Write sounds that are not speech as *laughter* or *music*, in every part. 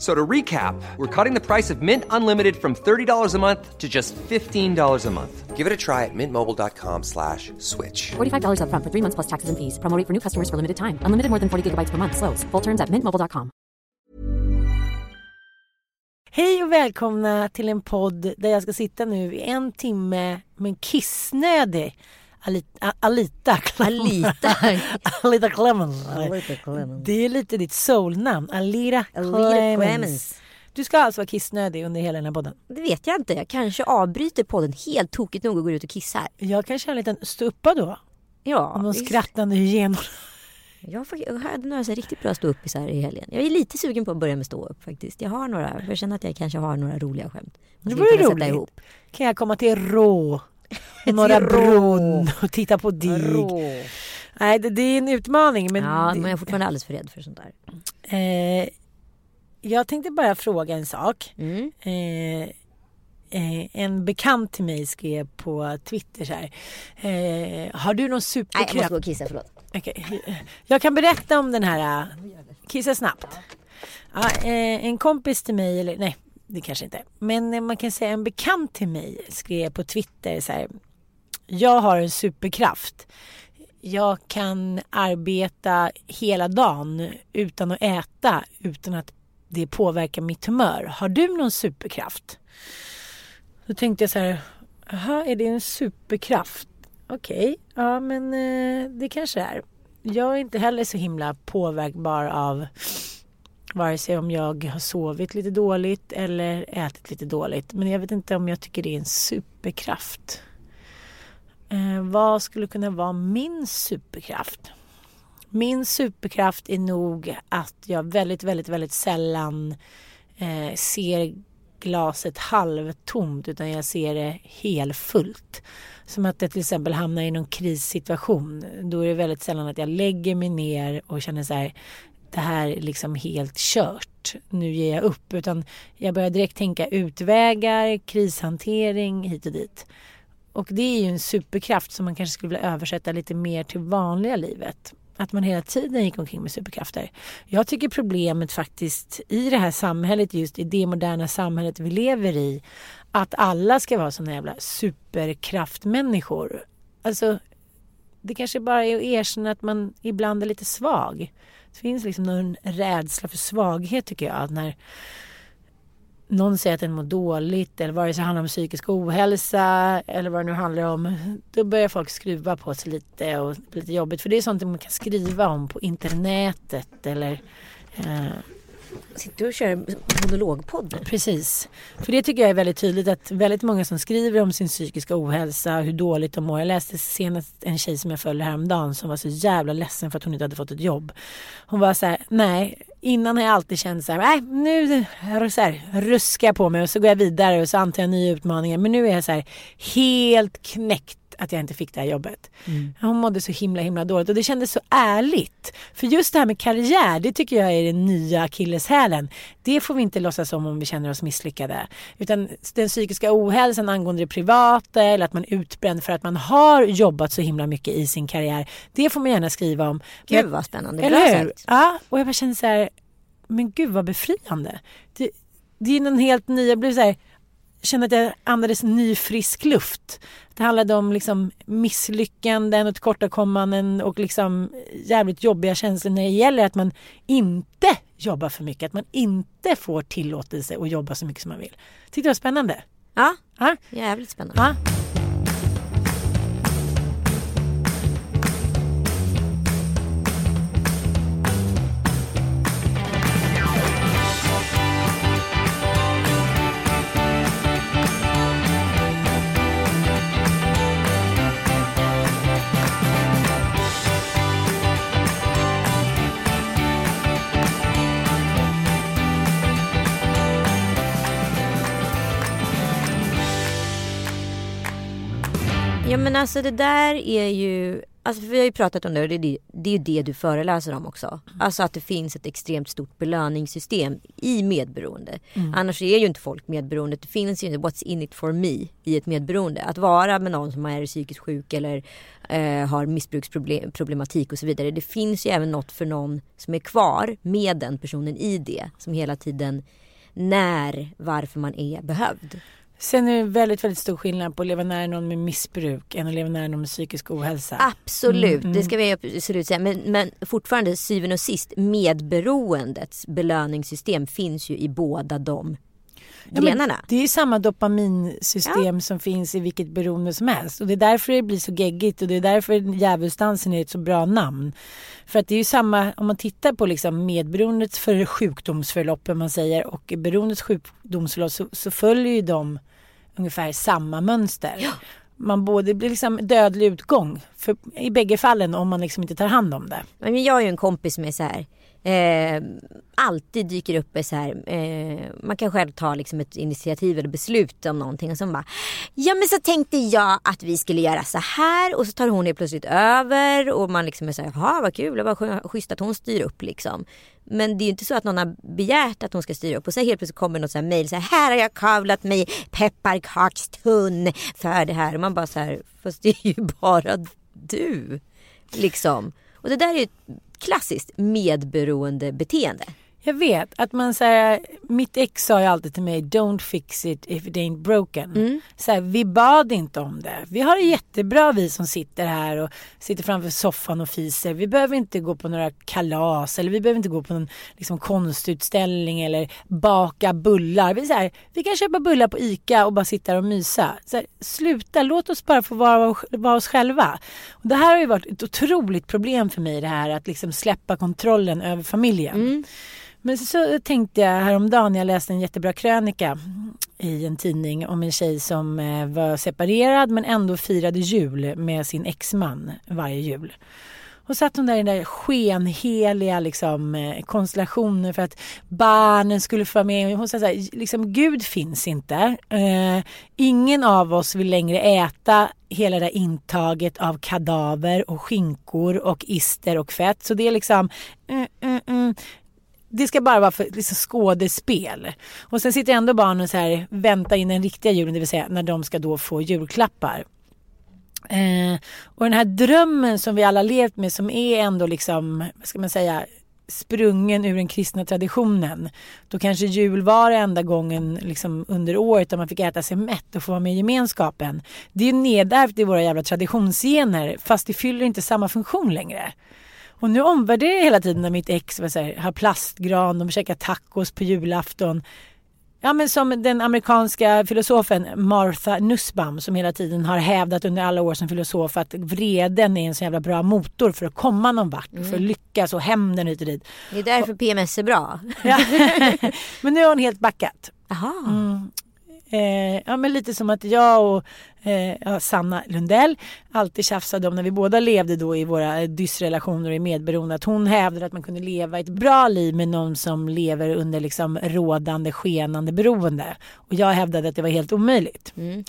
So to recap, we're cutting the price of Mint Unlimited from $30 a month to just $15 a month. Give it a try at mintmobile.com slash switch. $45 upfront for three months plus taxes and fees. Promo rate for new customers for limited time. Unlimited more than 40 gigabytes per month. Slows. Full terms at mintmobile.com. Hej och välkomna till en podd där jag ska sitta nu i en timme med en kissnödig Alita, Alita *laughs* Alita. Alita Clemens. Alita Clemens. Det är lite ditt soulnamn. Alita, Alita Clemens. Clemens. Du ska alltså vara kissnödig under hela den här podden. Det vet jag inte. Jag kanske avbryter podden helt tokigt nog och går ut och kissar. Jag kan köra en liten ståuppa då. Ja, Om de visst. skrattande hyenorna. jag, hade några så här riktigt bra ståuppisar i helgen. Jag är lite sugen på att börja med ståupp faktiskt. Jag har några, jag känner att jag kanske har några roliga skämt. Det vore roligt. ihop. Kan jag komma till Rå och Rå. Bron och titta på dig. Rå. Nej, det, det är en utmaning. Men Ja, det, men jag är fortfarande alldeles för rädd för sånt där. eh, jag tänkte bara fråga en sak. Mm. Eh, eh, en bekant till mig skrev på Twitter så här. Eh, har du någon Nej, jag måste superkraft? gå och kissa, förlåt. Okej. Jag kan berätta om den här. äh, Kissa snabbt. Ja, eh, en kompis till mig, eller nej, det kanske inte. Men eh, man kan säga en bekant till mig skrev på Twitter så här. Jag har en superkraft. Jag kan arbeta hela dagen utan att äta utan att det påverkar mitt humör. Har du någon superkraft? Då tänkte jag så här. Jaha, är det en superkraft? Okej, ja men eh, det kanske är. Jag är inte heller så himla påverkbar av vare sig om jag har sovit lite dåligt eller ätit lite dåligt. Men jag vet inte om jag tycker det är en superkraft. Eh, vad skulle kunna vara min superkraft? Min superkraft är nog att jag väldigt, väldigt, väldigt sällan eh, ser glaset halvtomt utan jag ser det helfullt. Som att jag till exempel hamnar i någon krissituation. Då är det väldigt sällan att jag lägger mig ner och känner så här det här är liksom helt kört. Nu ger jag upp. Utan jag börjar direkt tänka utvägar, krishantering hit och dit. Och det är ju en superkraft som man kanske skulle vilja översätta lite mer till vanliga livet. Att man hela tiden gick omkring med superkrafter. Jag tycker problemet faktiskt i det här samhället, just i det moderna samhället vi lever i, att alla ska vara såna jävla superkraftmänniskor. Alltså, det kanske bara är att erkänna att man ibland är lite svag. Det finns liksom någon rädsla för svaghet tycker jag. Att när någon säger att den mår dåligt eller vare sig det handlar om psykisk ohälsa eller vad det nu handlar om. Då börjar folk skruva på sig lite och det blir lite jobbigt. För det är sånt man kan skriva om på internetet eller eh, Sitter du och kör monologpodd? Precis. För det tycker jag är väldigt tydligt att väldigt många som skriver om sin psykiska ohälsa, hur dåligt de mår. Jag läste senast en tjej som jag följde häromdagen som var så jävla ledsen för att hon inte hade fått ett jobb. Hon var så här, nej, innan har jag alltid känt så här, nej nu så här, ruskar jag på mig och så går jag vidare och så antar jag nya utmaningar. Men nu är jag så här helt knäckt att jag inte fick det här jobbet. Hon mådde så himla himla dåligt och det kändes så ärligt. För just det här med karriär, det tycker jag är den nya akilleshälen. Det får vi inte låtsas om om vi känner oss misslyckade. Utan den psykiska ohälsan angående det privata eller att man är utbränd för att man har jobbat så himla mycket i sin karriär. Det får man gärna skriva om. Gud vad spännande. eller hur? sagt. Ja, och jag bara känner så här, men gud vad befriande. Det, det är någon helt ny, jag blev så här, kände att jag andades ny frisk luft. Det handlade om liksom misslyckanden och tillkortakommanden och liksom jävligt jobbiga känslor när det gäller att man inte jobbar för mycket. Att man inte får tillåtelse att jobba så mycket som man vill. Tyckte det var spännande. Ja, Ja, jävligt spännande. ja. Ja men alltså det där är ju, alltså vi har ju pratat om det och det, är det, är ju det du föreläser om också. Alltså att det finns ett extremt stort belöningssystem i medberoende. Annars är ju inte folk medberoende. Det finns ju inte what's in it for me i ett medberoende. Att vara med någon som är psykiskt sjuk eller eh, har missbruksproblematik och så vidare. Det finns ju även något för någon som är kvar med den personen i det. Som hela tiden när varför man är behövd. Sen är det väldigt, väldigt stor skillnad på att leva nära någon med missbruk än att leva nära någon med psykisk ohälsa. Absolut, det ska vi absolut säga. Men, men fortfarande syvende och sist, medberoendets belöningssystem finns ju i båda de Ja, grenarna. det är samma dopaminsystem som finns i vilket beroende som helst. Och det är därför det blir så geggigt och det är därför djävulsdansen är ett så bra namn. För att det är ju samma, om man tittar på liksom medberoendets för sjukdomsförlopp, om man säger, och beroendets sjukdomsförlopp så, så följer ju de ungefär samma mönster. Man både blir liksom dödlig utgång för, i bägge fallen om man liksom inte tar hand om det. Men jag har ju en kompis som är så här. Eh, alltid dyker upp så här. Eh, man kan själv ta liksom ett initiativ eller beslut om någonting och så bara. Ja men så tänkte jag att vi skulle göra så här och så tar hon helt plötsligt över och man liksom är så här. Jaha vad kul, vad schysst att hon styr upp liksom. Men det är ju inte så att någon har begärt att hon ska styra upp och så helt plötsligt kommer något så här mejl så här. Här har jag kavlat mig pepparkakstunn för det här och man bara så här. Fast det är ju bara du. Liksom. Och det där är ju klassiskt medberoende beteende. Jag vet att man säger, mitt ex sa ju alltid till mig don't fix it if it ain't broken. Så här, vi bad inte om det. Vi har det jättebra vi som sitter här och sitter framför soffan och fiser. Vi behöver inte gå på några kalas eller vi behöver inte gå på någon liksom, konstutställning eller baka bullar. Vi, så här, vi kan köpa bullar på ICA och bara sitta och mysa. Så här, sluta, låt oss bara få vara, vara oss själva. Och det här har ju varit ett otroligt problem för mig det här att liksom släppa kontrollen över familjen. Men så, så tänkte jag häromdagen, jag läste en jättebra krönika i en tidning om en tjej som eh, var separerad men ändå firade jul med sin exman varje jul. Och satt hon där i den där skenheliga liksom, eh, konstellationen för att barnen skulle få vara med. Hon sa så här, liksom, Gud finns inte. Eh, ingen av oss vill längre äta hela det där intaget av kadaver och skinkor och ister och fett. Så det är liksom mm, mm, mm det ska bara vara för liksom skådespel. Och sen sitter ändå barnen så här, väntar in den riktiga julen, det vill säga när de ska då få julklappar. Eh, och den här drömmen som vi alla levt med som är ändå liksom, vad ska man säga, sprungen ur den kristna traditionen. Då kanske jul var enda gången liksom under året där man fick äta sig mätt och få vara med i gemenskapen. Det är ju nedärvt i våra jävla traditionsgener fast det fyller inte samma funktion längre. Och nu omvärderar jag hela tiden när mitt ex vad säger, har plastgran, de käkar tacos på julafton. Ja men som den amerikanska filosofen Martha Nussbaum som hela tiden har hävdat under alla år som filosof att vreden är en så jävla bra motor för att komma någon vart, för att lyckas och hämnden hit och dit. Det är därför PMS är bra. Ja. *laughs* men nu har hon helt backat. Jaha. Eh, ja, men lite som att jag och eh, ja, Sanna Lundell alltid tjafsade om när vi båda levde då i våra eh, dysrelationer och i medberoende att hon hävdade att man kunde leva ett bra liv med någon som lever under liksom rådande skenande beroende. Och jag hävdade att det var helt omöjligt. Mm.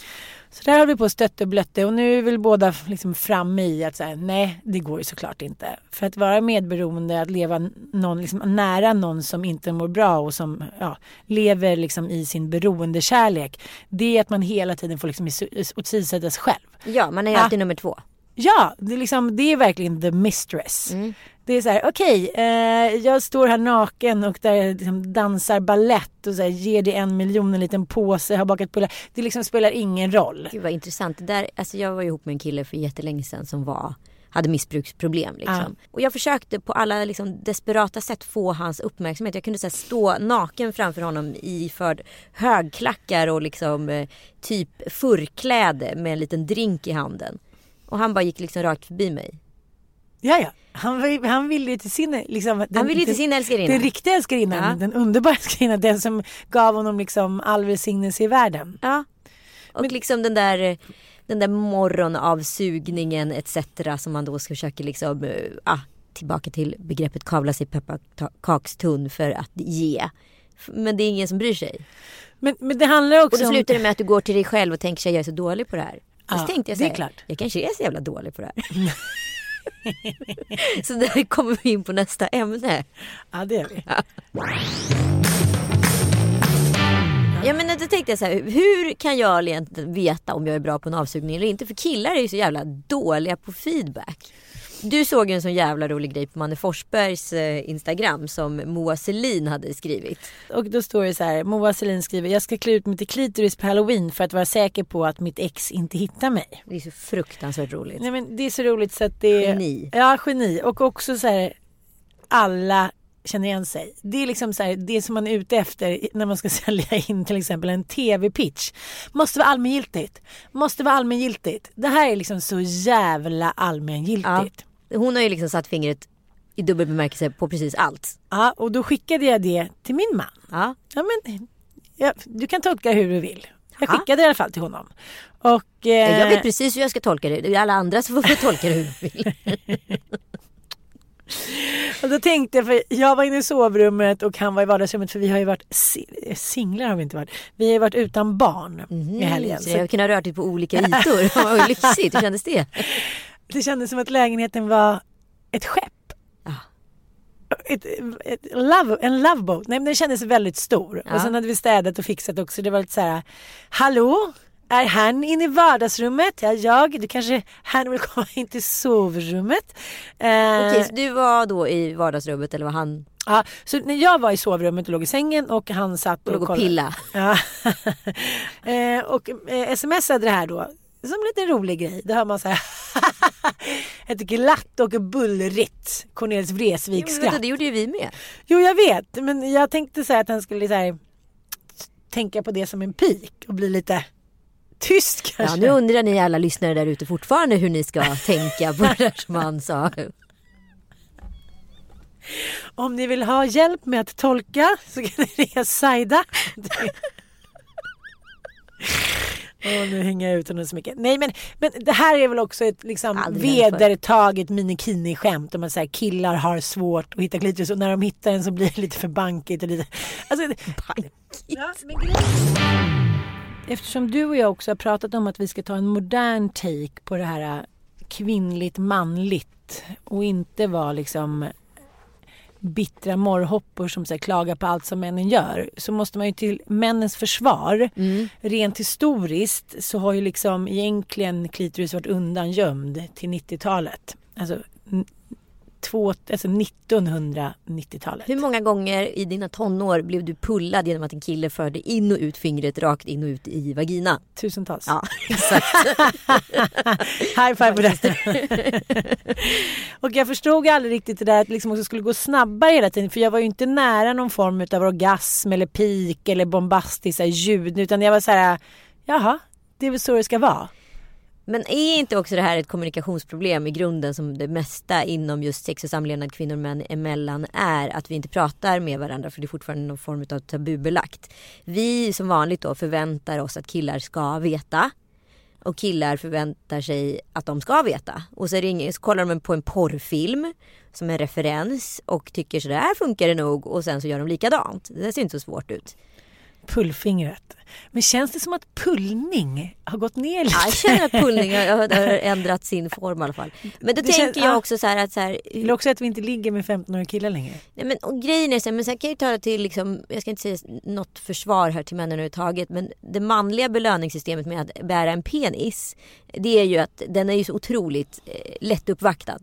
Så där har vi på och stött och blötte och nu är väl båda liksom framme i att säga nej, det går ju såklart inte. För att vara medberoende, att leva någon, liksom, nära någon som inte mår bra och som ja, lever liksom i sin beroendekärlek. Det är att man hela tiden får liksom sig själv. Ja, man är alltid nummer två. Ja, det är, liksom, det är verkligen the mistress. Det är så här, okej, eh, jag står här naken och där liksom dansar ballett och så här, ger dig en miljon, en liten påse, har bakat bullar. Det liksom spelar ingen roll. Gud vad intressant. Det där, alltså jag var ihop med en kille för jättelänge sedan som var hade missbruksproblem. Liksom. Och jag försökte på alla liksom, desperata sätt få hans uppmärksamhet. Jag kunde så här, stå naken framför honom i för högklackar och liksom, eh, typ förkläde med en liten drink i handen. Och han bara gick liksom rakt förbi mig. Ja, ja. Han, var- han ville ju till sin... Liksom, den, Han ville ju till sin älskarinna. Den riktiga älskarinnan, Ja. den underbara *laughs* älskarinnan, den som gav honom liksom all välsignelse i världen. Ja. Och liksom den där, den där morgonavsugningen etc. som man då ska försöka liksom, eh, ah, tillbaka till begreppet kavla sig pepparkakstunn för att ge. Men det är ingen som bryr sig. Men, men det handlar Och också då om... slutar det med att du går till dig själv och tänker sig jag är så dålig på det här. Och Ja, tänkte jag det så är här, klart. jag kanske är så jävla dålig på det här. *laughs* *laughs* så där kommer vi in på nästa ämne. Ja, det gör vi. Ja men då tänkte jag så här, hur kan jag egentligen veta om jag är bra på en avsugning eller inte? För killar är ju så jävla dåliga på feedback. Du såg ju en sån jävla rolig grej på Manne Forsbergs eh, Instagram som Moa Selin hade skrivit. Och då står det så här, Moa Selin skriver, jag ska klä ut mig till klitoris på halloween för att vara säker på att mitt ex inte hittar mig. Det är så fruktansvärt roligt. Nej men det är så roligt så att det är... Geni. Ja, geni. Och också så här, alla känner igen sig. Det är liksom så här, det som man är ute efter när man ska *laughs* sälja in till exempel en tv-pitch. Måste vara allmängiltigt. Måste vara allmängiltigt. Det här är liksom så jävla allmängiltigt. Hon har ju liksom satt fingret i dubbel bemärkelse på precis allt. Ja, och då skickade jag det till min man. Ja. Ja, men, ja, du kan tolka hur du vill. Jag Ja. skickade det i alla fall till honom. Och, eh, Jag vet precis hur jag ska tolka det. Det är alla andra som får tolka det hur de vill. *laughs* och då tänkte jag, för jag var inne i sovrummet och han var i vardagsrummet för vi har ju varit si- singlar har vi inte varit. Vi har ju varit utan barn i helgen. Så Så jag kunde ha rört dig på olika ytor. *laughs* Vad lyxigt, hur kändes det? Det kändes som att lägenheten var ett skepp. Ja. Ett, ett love, en loveboat. Nej men den kändes väldigt stor. Ja. Och sen hade vi städat och fixat också. Det var lite så här, hallå? Är han inne i vardagsrummet? Ja, jag. Du kanske, han vill komma in till sovrummet. Eh, Okej, så du var då i vardagsrummet eller var han ja, så när jag var i sovrummet och låg i sängen och han satt och, och kollade. pilla? Ja. *laughs* eh, och eh, smsade det här då som en liten rolig grej. Då hör man så här *laughs* ett glatt och bullrigt Cornelis Vreeswijk Jo, skratt. men det gjorde ju vi med. Jo jag vet men jag tänkte så här att han skulle så här, tänka på det som en pik och bli lite tyst Ja, kanske. nu undrar ni alla lyssnare där ute fortfarande hur ni ska *laughs* tänka på det där som han sa. Om ni vill ha hjälp med att tolka så kan ni ringa Saida. *laughs* Åh, nu hänger jag ut honom så mycket. Nej men, men det här är väl också ett liksom Aldrig vedertaget minikini-skämt om att så här, killar har svårt att hitta klitoris och när de hittar den så blir det lite för bankigt och lite... Alltså, Ja, men grejen- Eftersom du och jag också har pratat om att vi ska ta en modern take på det här äh, kvinnligt manligt och inte vara liksom bittra morrhoppor som så här, klagar på allt som männen gör så måste man ju till männens försvar rent historiskt så har ju liksom egentligen klitoris varit undangömd till 90-talet. Alltså, två, alltså 1990-talet. Hur många gånger i dina tonår blev du pullad genom att en kille förde in och ut fingret rakt in och ut i vagina? Tusentals. Ja, *laughs* exakt. High five på det. *laughs* och jag förstod aldrig riktigt det där att liksom också skulle gå snabbare hela tiden. För jag var ju inte nära någon form av orgasm eller pik eller bombastiska ljud. Utan jag var så här, jaha, det är väl så det ska vara. Men är inte också det här ett kommunikationsproblem i grunden som det mesta inom just sex och samlevnad kvinnor och män emellan är att vi inte pratar med varandra för det är fortfarande någon form av tabubelagt. Vi som vanligt då förväntar oss att killar ska veta och killar förväntar sig att de ska veta. Och så, ingen, så kollar de på en porrfilm som en referens och tycker så där funkar det nog och sen så gör de likadant. Det ser inte så svårt ut. Pullfingret. Men känns det som att pullning har gått ner lite? Ja, jag känner att pullning har, har *laughs* ändrat sin form i alla fall. Men då Det känns- tänker jag ja. också så här att så här, Eller också att vi inte ligger med 15-åriga killar längre. Nej, men, och grejen är så här, men sen kan jag ju ta det till, liksom, jag ska inte säga något försvar här till männen överhuvudtaget, men det manliga belöningssystemet med att bära en penis, det är ju att den är ju så otroligt eh, lättuppvaktad.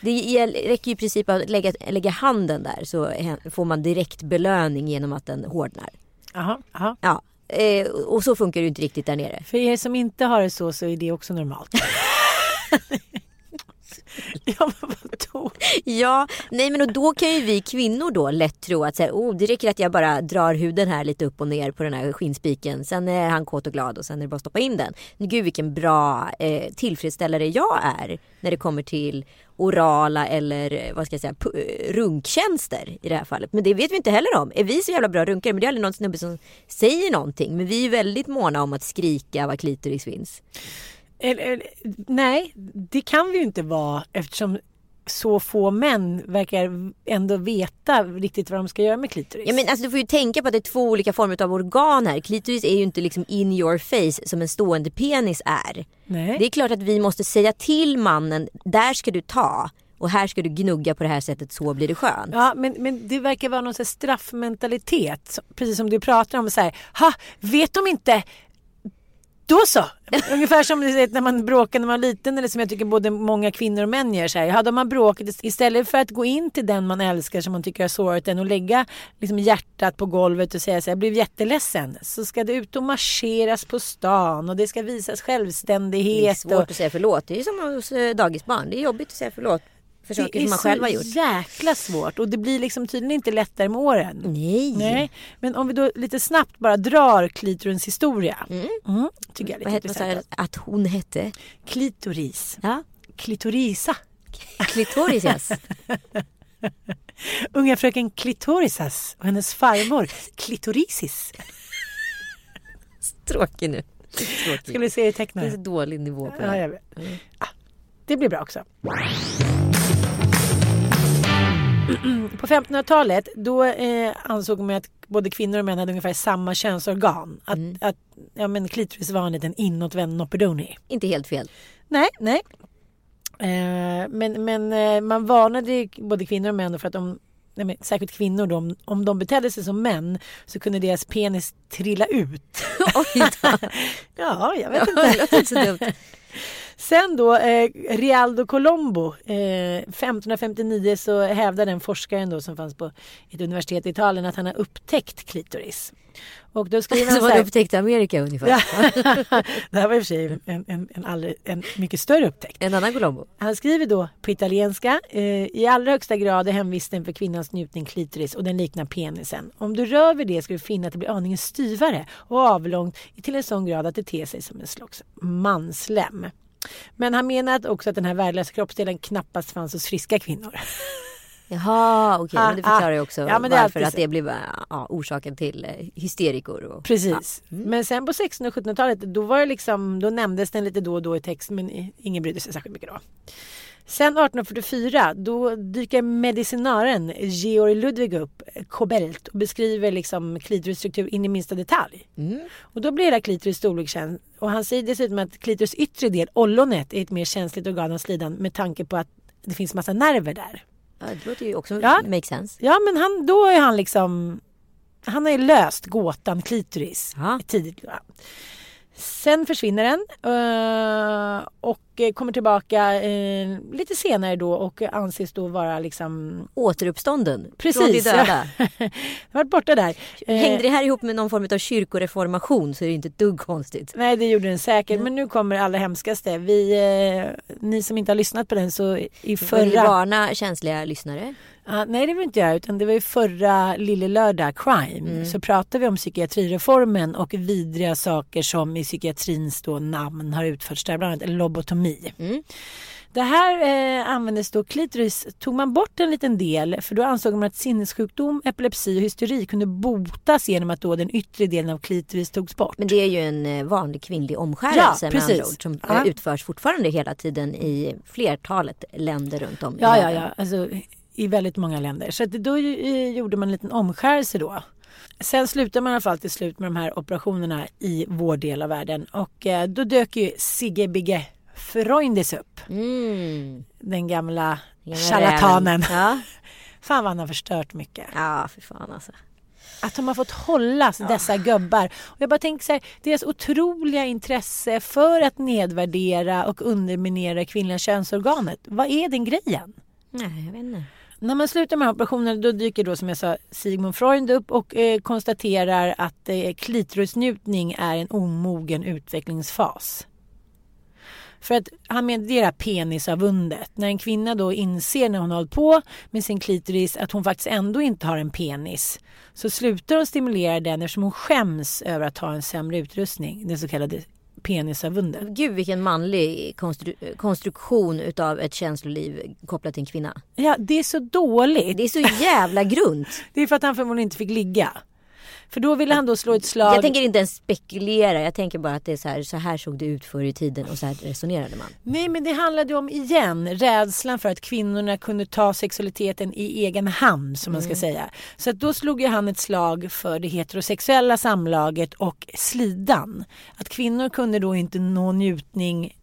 Det räcker ju i princip att lägga, lägga handen där så får man direkt belöning genom att den hårdnar. Jaha, jaha. Ja, eh, och så funkar det inte riktigt där nere. För er som inte har det så så är det också normalt. *laughs* ja men vadå? Ja, nej men och då kan ju vi kvinnor då lätt tro att så här, oh, det räcker att jag bara drar huden här lite upp och ner på den här skinnspiken. Sen är han kåt och glad och sen är det bara att stoppa in den. Gud vilken bra eh, tillfredsställare jag är när det kommer till orala eller eh, vad ska jag säga, eh, runktjänster i det här fallet. Men det vet vi inte heller om. Är vi så jävla bra runkare? Men det är aldrig någon snubbe som säger någonting. Men vi är väldigt måna om att skrika vad klitoris finns. Eller, eller, nej, det kan vi ju inte vara eftersom så få män verkar ändå veta riktigt vad de ska göra med klitoris. Ja, men alltså, du får ju tänka på att det är två olika former av organ här. Klitoris är ju inte liksom in your face som en stående penis är. Nej. Det är klart att vi måste säga till mannen, där ska du ta. Och här ska du gnugga på det här sättet, så blir det skönt. Ja, men, men det verkar vara någon straffmentalitet. Precis som du pratar om. Så här, ha, vet de inte? Då så! Ungefär som vet, när man bråkar när man var liten eller som jag tycker både många kvinnor och män gör. Så här, hade man bråkat istället för att gå in till den man älskar som man tycker har sårat den och lägga liksom, hjärtat på golvet och säga så här, jag blev jätteledsen. Så ska det ut och marscheras på stan och det ska visas Det är självständighet. svårt och, att säga förlåt. Det är som hos eh, dagisbarn. Det är jobbigt att säga förlåt för saker det är som man själv har gjort. så jäkla svårt och det blir liksom tydligen inte lättare med åren. Nej. Nej, men om vi då lite snabbt bara drar klitorins historia. Mm. tycker jag är Vad lite hette man intressant. så här, att hon hette? Klitoris. Ja. Klitorisa. Klitoris yes. *laughs* Unga fröken Klitorisas och hennes farmor Klitorisis. Tråkig nu. Tråkig. Skulle se i Det är så dålig nivå på det Ja, jag vet. Ah, det blir bra också. *clears throat* På 1500-talet då eh, ansåg man att både kvinnor och män hade ungefär samma könsorgan. Att, att ja, men klitoris var en liten inåtvänd noppedoni. Inte helt fel. Nej, nej. Eh, men men eh, man varnade både kvinnor och män för att om Nej, men särskilt kvinnor då, om, om de betedde sig som män så kunde deras penis trilla ut. *laughs* Oj då. *laughs* Ja, jag vet Det inte. låter inte så dumt. *laughs* Sen då, eh, Rialdo Colombo, eh, 1559 så hävdade den forskaren då som fanns på ett universitet i Italien att han har upptäckt klitoris. Och då skriver *laughs* han så man här, upptäckte Amerika ungefär. *laughs* Det här var i och för sig en, en, en, alldeles, en mycket större upptäckt. En annan Colombo. Han skriver då på italienska. Eh, I allra högsta grad är hemvisten för kvinnans njutning klitoris och den liknar penisen. Om du rör vid det ska du finna att det blir aningen styvare och avlångt till en sån grad att det ter sig som en slags manslem. Men han menar också att den här värdelösa kroppsdelen knappast fanns hos friska kvinnor. *laughs* Jaha, okej. Ah, men det förklarar ju ah. också Ja, men det varför att det blev ja, orsaken till eh, hysterikor. Och, Precis. Men sen på 1600 och 1700-talet då, var det liksom, då nämndes den lite då och då i text men ingen brydde sig särskilt mycket då. Sen 1844 då dyker medicinaren Georg Ludwig upp, Kobelt, och beskriver liksom klitoris struktur in i minsta detalj. Och då blir hela klitoris storlek känd. Och han säger dessutom att klitoris yttre del, ollonet, är ett mer känsligt organ av slidan med tanke på att det finns massa nerver där. Ja, det låter ju också Ja. make sense. Ja men han, då är han liksom Han har ju löst gåtan klitoris tidigt. Ja. Sen försvinner den eh, och eh, kommer tillbaka eh, lite senare då och anses då vara liksom Återuppstånden från de Precis. döda. *laughs* har varit borta där. Hängde det här ihop med någon form av kyrkoreformation så är det inte ett dugg konstigt. Nej det gjorde den säkert men nu kommer det allra hemskaste. Vi, ni som inte har lyssnat på den så i Vill förra... varna känsliga lyssnare. Ja, nej det var inte jag utan det var ju förra Lille Lördag Crime. Så pratade vi om psykiatrireformen och vidriga saker som i psykiatrins då namn har utförts där, bland annat lobotomi. Det här eh, användes då, klitoris tog man bort en liten del för då ansåg man att sinnessjukdom, epilepsi och hysteri kunde botas genom att då den yttre delen av klitoris togs bort. Men det är ju en eh, vanlig kvinnlig omskärelse Ja, med andra ord. Som eh, Ja. utförs fortfarande hela tiden i flertalet länder runt om i Ja, ja, världen. ja. Alltså, I väldigt många länder. Så att då gjorde man en liten omskärelse då. Sen slutade man i alla fall till slut med de här operationerna i vår del av världen. Och eh, då dök ju Sigge Bigge Freundis upp. Mm. Den gamla charlatanen. Ja. *laughs* Fan vad han har förstört mycket. ja, för fan alltså. Att de har fått hålla dessa gubbar. Och jag bara tänker så här, deras otroliga intresse för att nedvärdera och underminera kvinnliga könsorganet. Vad är den grejen? Nej, jag vet inte. När man slutar med operationen då dyker då som jag sa Sigmund Freud upp och eh, konstaterar att eh, klitorisnjutning är en omogen utvecklingsfas. För att han menar det är det här penisavundet. När en kvinna då inser när hon har hållit på med sin klitoris att hon faktiskt ändå inte har en penis. Så slutar hon stimulera den eftersom hon skäms över att ha en sämre utrustning. Den så kallade penisavundet. Gud vilken manlig konstru- konstruktion utav ett känsloliv kopplat till en kvinna. Ja, det är så dåligt. Det är så jävla grunt. *laughs* Det är för att han förmodligen inte fick ligga. För då ville han då slå ett slag. Jag tänker inte ens spekulera. Jag tänker bara att det är så här, så här såg det ut förr i tiden och så här resonerade man. Nej men det handlade om igen rädslan för att kvinnorna kunde ta sexualiteten i egen hand som man ska säga. Så då slog ju han ett slag för det heterosexuella samlaget och slidan. Att kvinnor kunde då inte nå njutning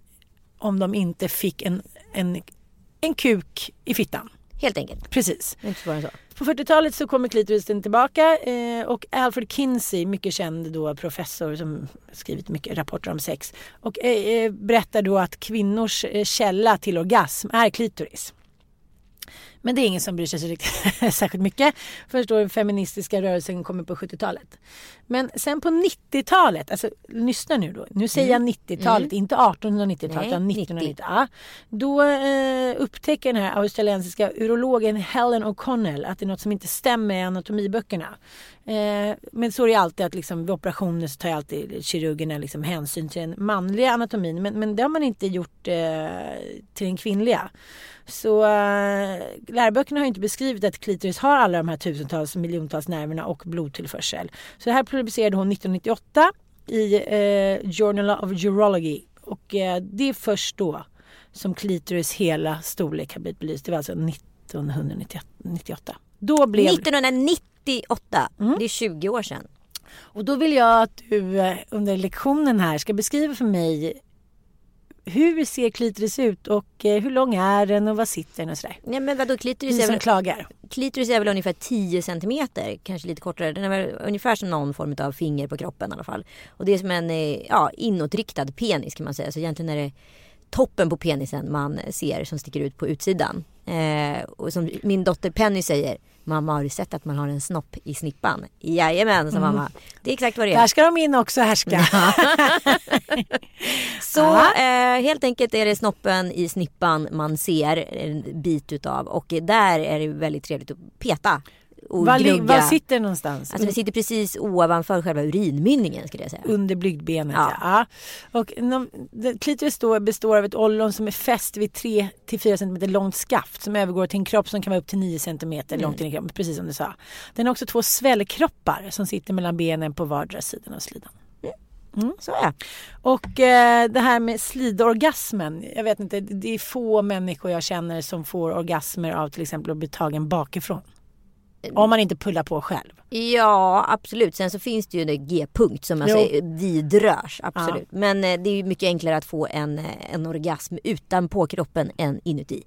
om de inte fick en, en, en kuk i fittan. Helt enkelt. Precis. Inte svårare än så. På 40-talet så kommer klitorisen tillbaka eh, och Alfred Kinsey, mycket känd då professor som skrivit mycket rapporter om sex och eh, eh berättar då att kvinnors eh, källa till orgasm är klitoris. Men det är ingen som bryr sig så riktigt, *laughs* särskilt mycket. Först då den feministiska rörelsen kommer på 70-talet. Men sen på 90-talet, alltså lyssna nu då. Nu säger jag 90-talet, inte 1890-talet Nej, utan 90. 1990. Ja. Då eh, upptäcker den här australiensiska urologen Helen O'Connell att det är något som inte stämmer i anatomiböckerna. Eh, men så är det alltid att liksom, vid operationer så tar jag alltid kirurgerna liksom hänsyn till den manliga anatomin. Men, men det har man inte gjort eh, till den kvinnliga. Så eh, läroböckerna har inte beskrivit att klitoris har alla de här tusentals miljontals nerverna och blodtillförsel. Så det här publicerade hon 1998 i eh, Journal of Urology och eh, det är först då som klitoris hela storlek har blivit belyst. Det var alltså 1998. Då blev... 1998, Mm. det är 20 år sedan. Och då vill jag att du eh, under lektionen här ska beskriva för mig hur ser klitoris ut och eh, hur lång är den och var sitter den och sådär. Nej men vadå klitoris är, väl, klagar. klitoris är väl ungefär 10 centimeter, kanske lite kortare. Den är väl ungefär som någon form av finger på kroppen i alla fall. Och det är som en eh, ja, inåtriktad penis kan man säga. Så egentligen är det toppen på penisen man ser som sticker ut på utsidan. Eh, och som min dotter Penny säger, mamma har du sett att man har en snopp i snippan? Jajamän, sa mamma. Det är exakt vad det är. Där ska de in också härska. *laughs* Så eh, helt enkelt är det snoppen i snippan man ser en bit utav och där är det väldigt trevligt att peta och Var, gnugga. var sitter den någonstans? Alltså det sitter precis ovanför själva urinmynningen skulle jag säga. Under blygdbenet ja. Ja. Och det- klitoris då består av ett ollon som är fäst vid 3-4 cm långt skaft som övergår till en kropp som kan vara upp till 9 cm Mm. långt in i kroppen. Precis som du sa. Den har också två svällkroppar som sitter mellan benen på vardera sidan av slidan. Så ja. Och eh, det här med slidorgasmen. Jag vet inte, det är få människor jag känner som får orgasmer av till exempel att bli tagen bakifrån. Om man inte pullar på själv. Ja absolut. Sen så finns det ju en G-punkt som alltså vidrörs. Absolut. Men eh, det är ju mycket enklare att få en, eh, en orgasm utanpå kroppen än inuti.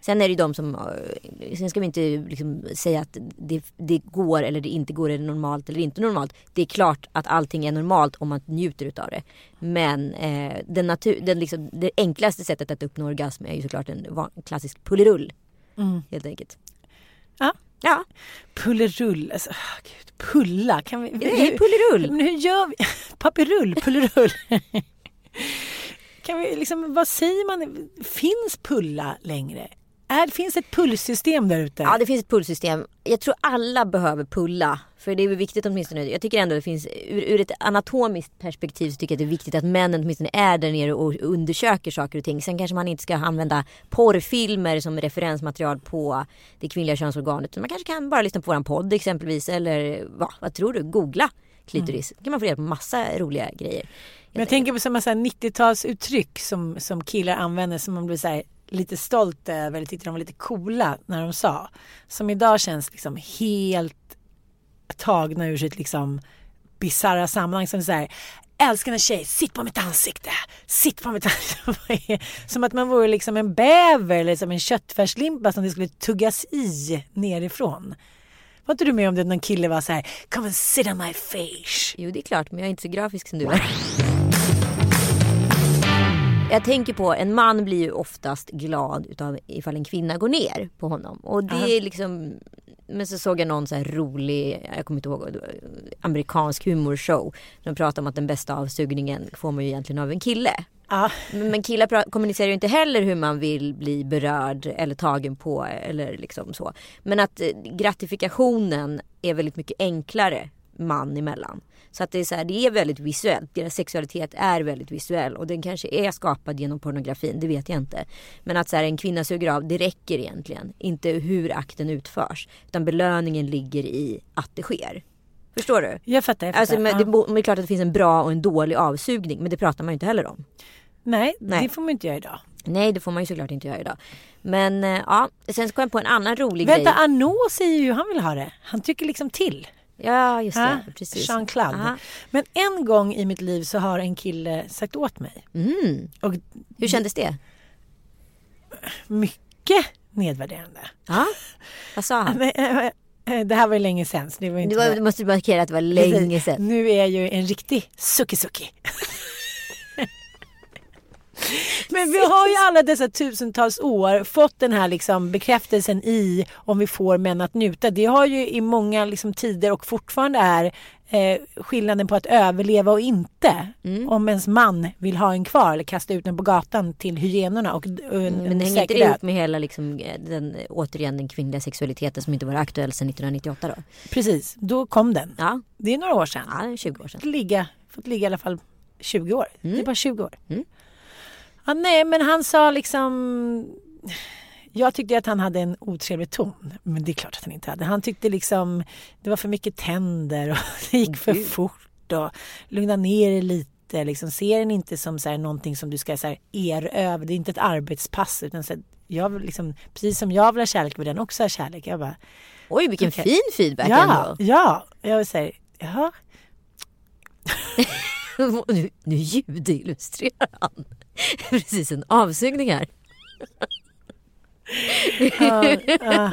Sen är det ju de som, eh, sen ska vi inte liksom säga att det, det går eller det inte går, är det normalt eller inte normalt. Det är klart att allting är normalt om man njuter utav det. Men eh, den natur, den liksom, det enklaste sättet att uppnå orgasm är ju såklart en klassisk pullerull. Helt enkelt. Ja. Ja, Pullerull, alltså, ah, gud, pulla. Kan vi, det är pullerull. Men hur gör vi? *laughs* Papperull, pullerull. *laughs* kan vi liksom, vad säger man? Finns pulla längre? Är, finns ett pullsystem där ute? Ja det finns ett pullsystem. Jag tror alla behöver pulla. För det är viktigt åtminstone. Jag tycker ändå det finns ur, ur ett anatomiskt perspektiv så tycker jag det är viktigt att männen åtminstone är där nere och undersöker saker och ting. Sen kanske man inte ska använda porrfilmer som referensmaterial på det kvinnliga könsorganet. Man kanske kan bara lyssna på våran podd exempelvis. Eller va, vad tror du? Googla klitoris. kan man få reda på massa roliga grejer. Men jag tänker på så här 90-talsuttryck som, som killar använder som man blir så här lite stolt över eller tyckte de var lite coola när de sa. Som idag känns liksom helt tagna ur sitt liksom bisarra sammanhang. Som så här, älskande tjej, sitt på mitt ansikte, sitt på mitt ansikte. *laughs* som att man vore liksom en bäver eller som en köttfärslimpa som det skulle tuggas i nerifrån. Var inte du med om det någon kille var så här, come and sit on my face. Jo det är klart men jag är inte så grafisk som du är. Jag tänker på, en man blir ju oftast glad utav ifall en kvinna går ner på honom. Och det Aha. är liksom, men så såg jag någon så här rolig, jag kommer inte ihåg, amerikansk humorshow. De pratade om att den bästa avsugningen får man ju egentligen av en kille. Ja. Men killar kommunicerar ju inte heller hur man vill bli berörd eller tagen på eller liksom så. Men att eh, gratifikationen är väldigt mycket enklare man emellan. Så att det är, så här, det är väldigt visuellt. Deras sexualitet är väldigt visuell och den kanske är skapad genom pornografin, det vet jag inte. Men att så här, en kvinna suger av, det räcker egentligen. Inte hur akten utförs. Utan belöningen ligger i att det sker. Förstår du? Jag fattar. Jag fattar. Alltså, men det, men det är klart att det finns en bra och en dålig avsugning. Men det pratar man ju inte heller om. Nej, Nej. det får man inte göra idag. Nej det får man ju såklart inte göra idag. Men eh, ja, sen kom jag på en annan rolig Vänta, grej. Arnaud säger ju hur han vill ha det. Han tycker liksom till. Ja just det, Ja, precis. Jean-Claude. Aha. Men en gång i mitt liv så har en kille sagt åt mig. Mm. Och Hur kändes det? mycket nedvärderande. Ja. Vad sa han? Äh, äh, Det här var ju länge sedan. Så det var inte Du, var, bra. du måste markera att det var länge sedan. Nu är jag ju en riktig suki-suki. *laughs* Men vi har ju alla dessa tusentals år fått den här liksom bekräftelsen i om vi får män att njuta. Det har ju i många liksom tider och fortfarande är eh, skillnaden på att överleva och inte. Mm. Om ens man vill ha en kvar eller kasta ut den på gatan till hyenorna och, och Mm, Men en det hänger inte det ihop med hela liksom, eh, den, återigen den kvinnliga sexualiteten som inte var aktuell sedan 1998 då? Precis, då kom den. Ja, Det är några år sedan. ja det är 20 år sedan. fått ligga, fått ligga i alla fall 20 år. Det är bara 20 år. Mm. Ja, nej, men han sa liksom... Jag tyckte att han hade en otrevlig ton. Men det är klart att han inte hade. Han tyckte liksom det var för mycket tänder och *laughs* det gick för fort. Och lugna ner er lite. Liksom, se den inte som så här, någonting som du ska så här, erövra. Det är inte ett arbetspass. Utan så här, jag liksom, precis som jag vill ha kärlek vill den också ha kärlek. Jag bara, Oj vilken Okej. fin feedback ja, ändå. ja. Jag säger, jaha. *laughs* nu, *laughs* nu ljudillustrerar han. Precis en avsugning här. Ja, ja.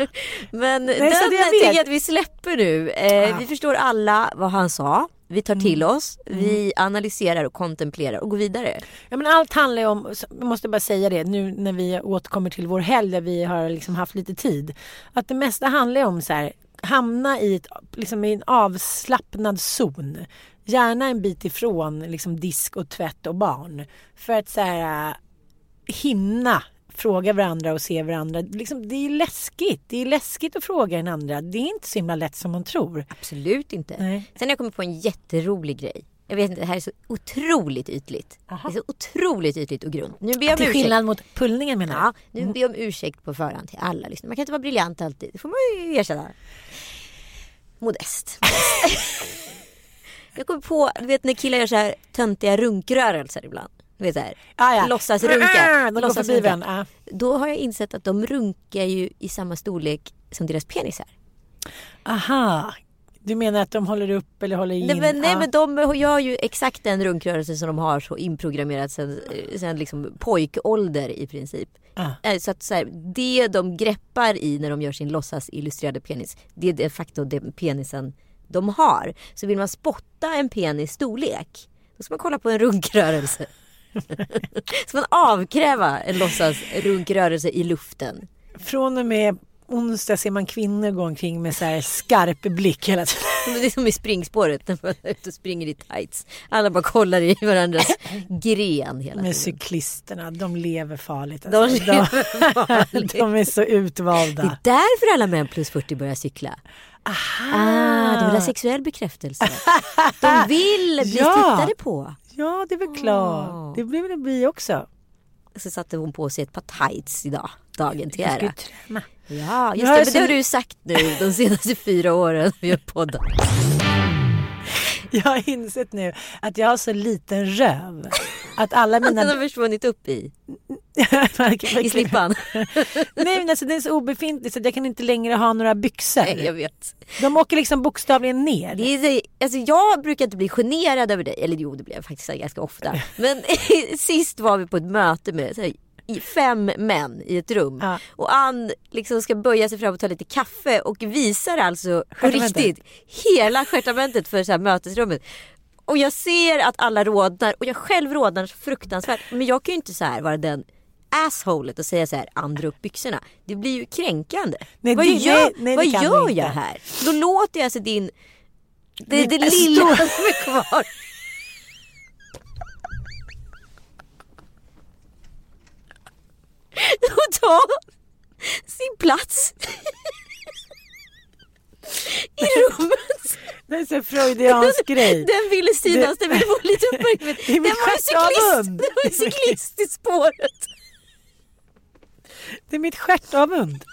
Men den tycker jag att vi släpper nu. Eh, Vi förstår alla vad han sa. Vi tar Mm. till oss, vi analyserar och kontemplerar och går vidare. Ja, men allt handlar ju om, jag måste bara säga det nu när vi återkommer till vår helg där vi har liksom haft lite tid. Att det mesta handlar om så här, hamna i, ett, liksom i en avslappnad zon. Gärna en bit ifrån liksom disk och tvätt och barn. För att så här, äh, hinna fråga varandra och se varandra. Liksom, det är läskigt. Det är läskigt att fråga den andra. Det är inte så himla lätt som man tror. Absolut inte. Nej. Sen har jag kommit på en jätterolig grej. Jag vet inte, det här är så otroligt ytligt. Det är så otroligt ytligt och grunt. Nu ber jag om Till ursäkt. skillnad mot pullningen menar jag. Ja, nu ber jag om ursäkt på förhand till alla lyssnare. Man kan inte vara briljant alltid. Det får man ju erkänna. Modest. *laughs* jag kommer på, du vet när killar gör så här töntiga runkrörelser ibland. Du vet så här. Ah, ja. Går förbi varandra. Ja. Då har jag insett att de runkar ju i samma storlek som deras penisar. Aha. Du menar att de håller upp eller håller in? Nej men, nej, Ja. men de gör ju exakt den runkrörelse som de har så inprogrammerat sen, sen liksom pojkålder i princip. Ja. Eh, Så att så här, det de greppar i när de gör sin låtsas illustrerade penis, det är de facto den penisen de har. Så vill man spotta en penis storlek, då ska man kolla på en runkrörelse. *laughs* ska man avkräva en låtsas runkrörelse i luften. Från och med onsdag ser man kvinnor gå omkring med så här skarp blick hela tiden. *laughs* Det är som i springspåret när man är ute och springer i tights. Alla bara kollar i varandras gren hela tiden. cyklisterna, de lever farligt. De Alltså. lever farligt. *laughs* de, de är så Det utvalda. är därför alla män plus 40 börjar cykla. Ah, de vill ha sexuell bekräftelse. De vill *laughs* bli Ja. tittade på. Ja, det är väl klart. Det blir väl vi också. Så satte hon på sig ett par tights idag, dagen till Jag ska ära. träna. Ja, just det, men det har du sagt nu de senaste fyra åren vi har poddat. *laughs* Jag har insett nu att jag har så liten röv. Att alla Den mina... har försvunnit upp i, *laughs* I slippan. *laughs* Nej men alltså den är så obefintlig så att jag kan inte längre ha några byxor. Nej, jag vet. De åker liksom bokstavligen ner. Det är, så- alltså jag brukar inte bli generad över dig, eller jo det blir jag faktiskt ganska ofta. Men sist var vi på ett möte med så här, i fem män i ett rum. Ja. Och Ann liksom ska böja sig fram och ta lite kaffe och visar alltså på riktigt hela stjärtamentet för så här mötesrummet. Och jag ser att alla rodnar och jag själv rodnar så fruktansvärt. Men jag kan ju inte så här vara den assholet och säga så här andra upp byxorna. Det blir ju kränkande. Nej, vad det- gör, nej, nej, vad gör inte. jag här? Då låter jag alltså din det, det lilla *laughs* som är kvar. Och ta sin plats i rummet. Det är så freudiansk grej. Den ville synas, den ville få lite uppmärksamhet. Det är Den mitt var ju cyklist, stjärtavund. den var ju cyklist i spåret. Det är mitt stjärtavund.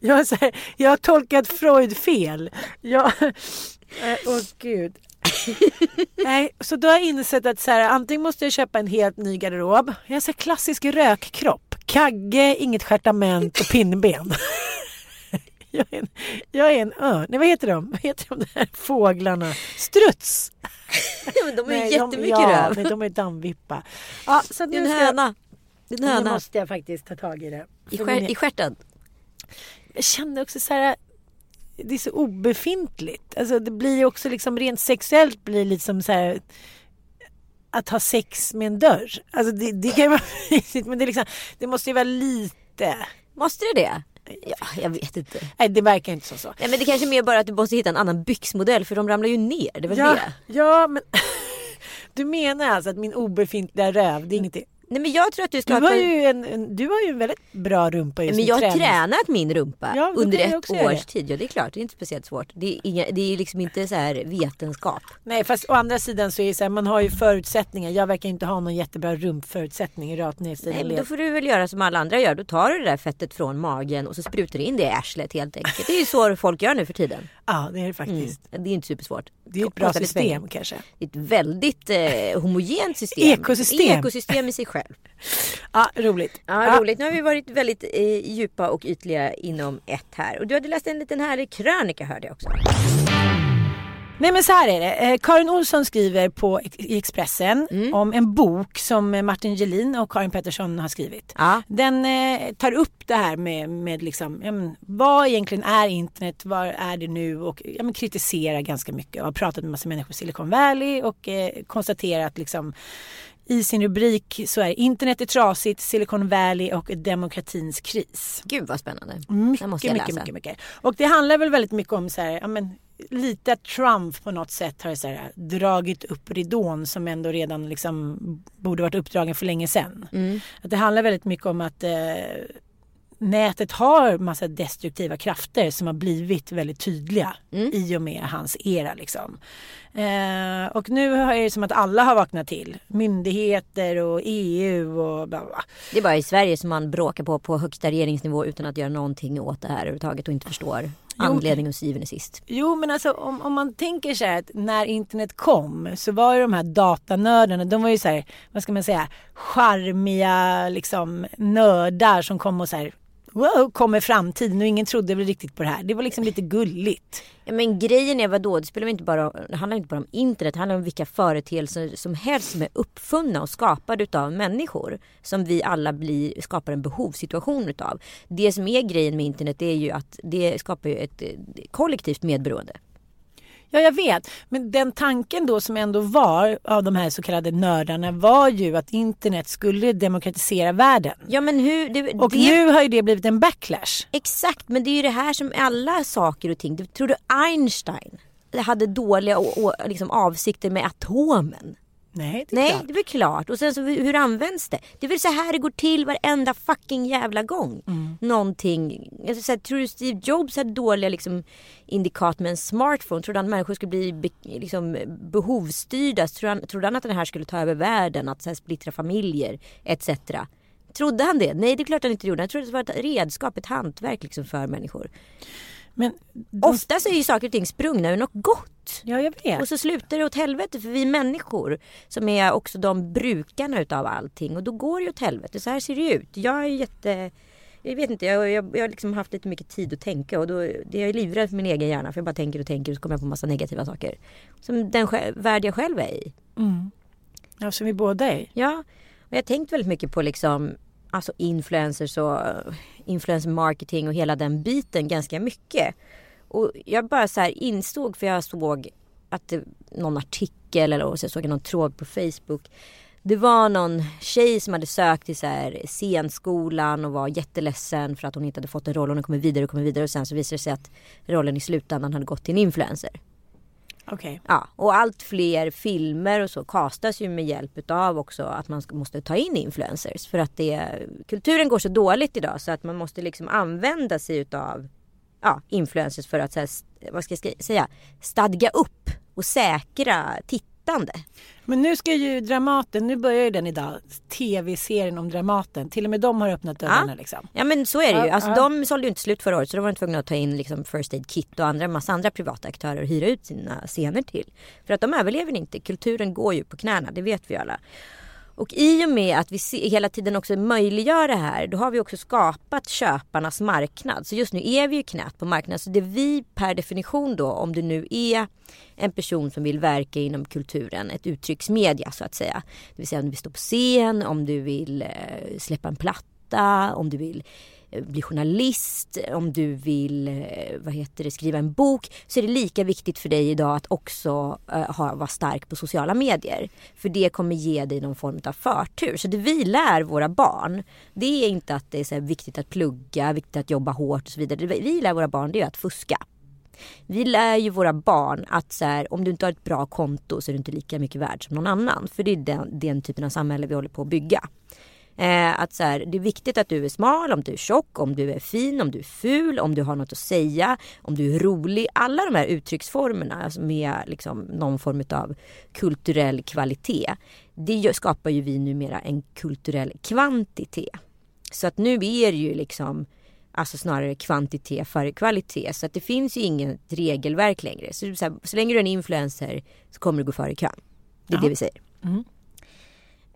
Jag här, jag har tolkat Freud fel. Jag, Åh gud. *laughs* Nej, så då har jag insett att så här, antingen måste jag köpa en helt ny garderob. Jag har så här klassisk rökkropp. Kagge, inget stjärtament och pinnben. *laughs* Jag är en, jag är en örn. Nej, vad heter de? Vad heter de där fåglarna? Struts! *laughs* men de har ju Nej, jättemycket de, ja, röv. men de är dammvippa. Ja, så nu en höna. Nu måste jag faktiskt ta tag i det. I, skär, I stjärten. jag kände också så här det är så obefintligt. Alltså det blir också liksom rent sexuellt blir lite som så här att ha sex med en dörr. Alltså det, det kan ju vara *laughs* mysigt men det, liksom, det måste ju vara lite. Måste det det? Ja, jag vet inte. Nej det verkar inte som så. Nej men det kanske är mer bara att du måste hitta en annan byxmodell för de ramlar ju ner. Det väl Ja, det? ja men *laughs* du menar alltså att min obefintliga röv, det är ingenting. Nej men jag tror att du ska Du ha har ju en, en, du har ju en väldigt bra rumpa just Men i jag har tränat min rumpa Ja, under ett års tid. Ja det är klart, det är inte speciellt svårt. Det är, inga, det är liksom inte så här vetenskap. Nej fast å andra sidan så är det så här, man har ju förutsättningar. Jag verkar inte ha någon jättebra rumpförutsättning rakt ner Nej men då får du väl göra som alla andra gör. Då tar du det där fettet från magen och så sprutar du in det i arslet helt enkelt. Det är ju så folk gör nu för tiden. Ja det är det Mm. faktiskt. Det är inte supersvårt. Det är ett bra lite pengar. system kanske. Det är ett väldigt eh, homogent system. Ekosystem. Ekosystem i sig själv. Ja, roligt. Ja, roligt. Nu har vi varit väldigt eh, djupa och ytliga inom ett här. Och du hade läst en liten härlig krönika hörde jag också. Nej men så här är det. Eh, Karin Olsson skriver på i Expressen Mm. om en bok som eh, Martin Gelin och Karin Pettersson har skrivit. Ja. Den eh, tar upp det här med, med liksom, ja, men, vad egentligen är internet, vad är det nu och ja, men, kritiserar ganska mycket och har pratat med massa människor i Silicon Valley och eh, konstaterat liksom i sin rubrik så är internet är trasigt, Silicon Valley och demokratins kris. Gud vad spännande. det Mycket, mycket, läsa. mycket, mycket. Och det handlar väl väldigt mycket om så här, ja men lite att Trump på något sätt har så här, dragit upp ridån som ändå redan liksom borde varit uppdragen för länge sedan. Mm. Att det handlar väldigt mycket om att eh, nätet har massa destruktiva krafter som har blivit väldigt tydliga Mm. i och med hans era. Liksom. Eh, och nu är det som att alla har vaknat till. Myndigheter och EU och bla bla. Det är bara i Sverige som man bråkar på på högsta regeringsnivå utan att göra någonting åt det här överhuvudtaget och inte förstår anledning och syvende sist. Jo men alltså om, om man tänker så här att när internet kom så var ju de här datanördarna, de var ju så här, vad ska man säga, charmiga liksom nördar som kom och så här, wow, kommer framtiden och ingen trodde väl riktigt på det här. Det var liksom lite gulligt. Ja, men grejen är vadå, det spelar inte bara, det handlar inte bara om internet, det handlar om vilka företeelser som helst som är uppfunna och skapade utav människor. Som vi alla blir, skapar en behovssituation utav. Det som är grejen med internet är ju att det skapar ju ett eh, kollektivt medberoende. Ja, jag vet. Men den tanken då som ändå var av de här så kallade nördarna var ju att internet skulle demokratisera världen. Ja men hur, det, Och det, nu har ju det blivit en backlash. Exakt, men det är ju det här som alla saker och ting. Tror du Einstein hade dåliga liksom, avsikter med atomen? Nej, det är Nej, klart. det är väl klart. Och sen så hur används det? Det är väl så här det går till varenda fucking jävla gång. Mm. Någonting. Alltså, så här, tror du Steve Jobs hade dåliga liksom, indikat med en smartphone? Trodde han att människor skulle bli be, liksom, behovsstyrda? Trodde han, trodde han att den här skulle ta över världen? Att så här, splittra familjer etc. Trodde han det? Nej, det är klart han inte gjorde. Han trodde att det var ett redskap, ett hantverk liksom, för människor. Men de, Ofta så är ju saker och ting sprungna ur något gott. ja, jag vet. Och så slutar det åt helvete för vi människor som är också de brukarna utav allting och då går det åt helvete. Så här ser det ut. Jag är jätte... Jag vet inte, jag, jag, jag har liksom haft lite mycket tid att tänka och då, det jag är livrädd för min egen hjärna för jag bara tänker och tänker och så kommer jag på massa negativa saker. Som den värld jag själv är i. Ja, som vi båda är. Ja, och jag har tänkt väldigt mycket på liksom alltså influencers och eh, influencer marketing och hela den biten ganska mycket. Och jag bara så här insåg för jag såg att det, någon artikel eller så jag såg någon tråd på Facebook. Det var någon tjej som hade sökt till så här scenskolan och var jätteledsen för att hon inte hade fått en roll. Hon kommer vidare och kommer vidare och sen så visade det sig att rollen i slutändan hade gått till en influencer. Okej. Ja, och allt fler filmer och så kastas ju med hjälp utav också att man måste ta in influencers. För att det, kulturen går så dåligt idag så att man måste liksom använda sig utav ja, influencers för att så här, vad ska jag säga, stadga upp och säkra tittande. Men nu ska ju Dramaten, nu börjar ju den idag, tv-serien om Dramaten. Till och med de har öppnat dörrarna liksom. Ja men så är det ju. Ja, Alltså, ja. De sålde ju inte slut förra året så då var de tvungna att ta in liksom First Aid Kit och andra, massa andra privata aktörer och hyra ut sina scener till. För att de överlever inte. Kulturen går ju på knäna, det vet vi alla. Och i och med att vi hela tiden också möjliggör det här, då har vi också skapat köparnas marknad. Så just nu är vi ju knät på marknaden. Så det vi per definition då, om du nu är en person som vill verka inom kulturen, ett uttrycksmedia så att säga. Det vill säga om du vill stå på scen, om du vill eh, släppa en platta, om du vill bli journalist, om du vill eh, vad heter det, skriva en bok så är det lika viktigt för dig idag att också eh, ha, vara stark på sociala medier. För det kommer ge dig någon form av förtur. Så det vi lär våra barn det är inte att det är så här viktigt att plugga, viktigt att jobba hårt och så vidare. Det vi lär våra barn det är att fuska. Vi lär ju våra barn att så här, om du inte har ett bra konto så är du inte lika mycket värd som någon annan. För det är den, den typen av samhälle vi håller på att bygga. Eh, att så här, det är viktigt att du är smal, om du är tjock, om du är fin, om du är ful, om du har något att säga, om du är rolig. Alla de här uttrycksformerna alltså med liksom någon form av kulturell kvalitet. Det skapar ju vi numera en kulturell kvantitet. Så att nu är det ju liksom Alltså snarare kvantitet före kvalitet. Så att det finns ju inget regelverk längre. Så, så, här, så länge du är en influencer så kommer du gå före kön. Det är det vi säger.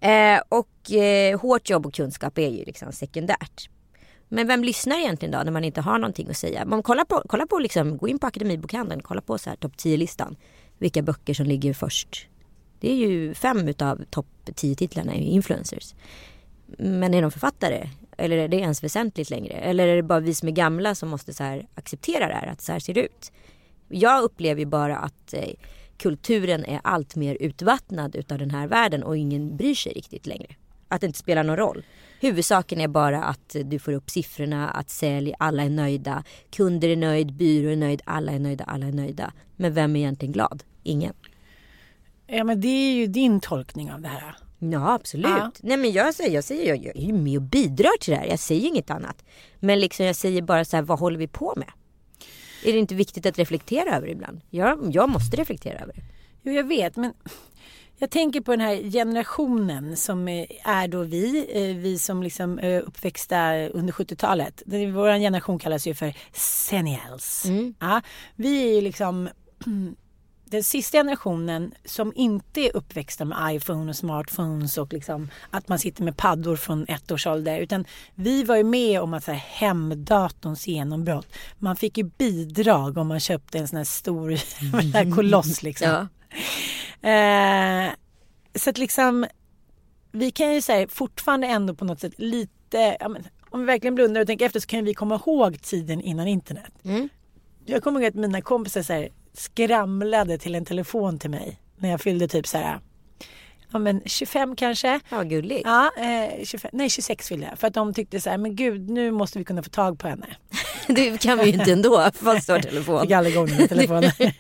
Eh, och eh, hårt jobb och kunskap är ju liksom sekundärt. Men vem lyssnar egentligen då när man inte har någonting att säga? Man kollar på, kolla på liksom, gå in på Akademibokhandeln, kolla på så här topp 10-listan. Vilka böcker som ligger först. Det är ju fem utav topp 10 titlarna är ju influencers. Men är de författare? Eller är det ens väsentligt längre? Eller är det bara vi som är gamla som måste så här acceptera det här, att så här ser det ut? Jag upplever ju bara att eh, kulturen är allt mer utvattnad utav den här världen och ingen bryr sig riktigt längre. Att det inte spelar någon roll. Huvudsaken är bara att du får upp siffrorna, att sälj, alla är nöjda, kunder är nöjd, byrå är nöjd, alla är nöjda, alla är nöjda. Men vem är egentligen glad? Ingen. Ja men det är ju din tolkning av det här. Ja absolut. Ja. Nej men jag säger, jag säger jag, jag är ju med och bidrar till det här. Jag säger inget annat. Men liksom jag säger bara så här, vad håller vi på med? Är det inte viktigt att reflektera över ibland? Jag, jag måste reflektera över det. Jo jag vet men jag tänker på den här generationen som eh, är då vi, eh, vi som liksom eh, uppväxta under 70-talet. Det- Vår generation kallas ju för senials. Ja, vi är ju liksom den sista generationen som inte är uppväxta med iPhone och smartphones och liksom att man sitter med paddor från ett års ålder. Utan vi var ju med om att så här, hemdatorns genombrott. Man fick ju bidrag om man köpte en sån här stor *laughs* jävla koloss liksom. Ja. Eh, så att liksom vi kan ju säga fortfarande ändå på något sätt lite, ja, men, om vi verkligen blundar och tänker efter så kan vi komma ihåg tiden innan internet. Mm. Jag kommer ihåg att mina kompisar så här, skramlade till en telefon till mig när jag fyllde typ så här, ja men 25 kanske. Ja, gulligt. Ja, eh, 25, nej 26 fyllde jag. För att de tyckte så här, men gud nu måste vi kunna få tag på henne. *laughs* Det kan vi ju inte ändå. Fast står telefon. Fick aldrig igång den här telefonen. *laughs*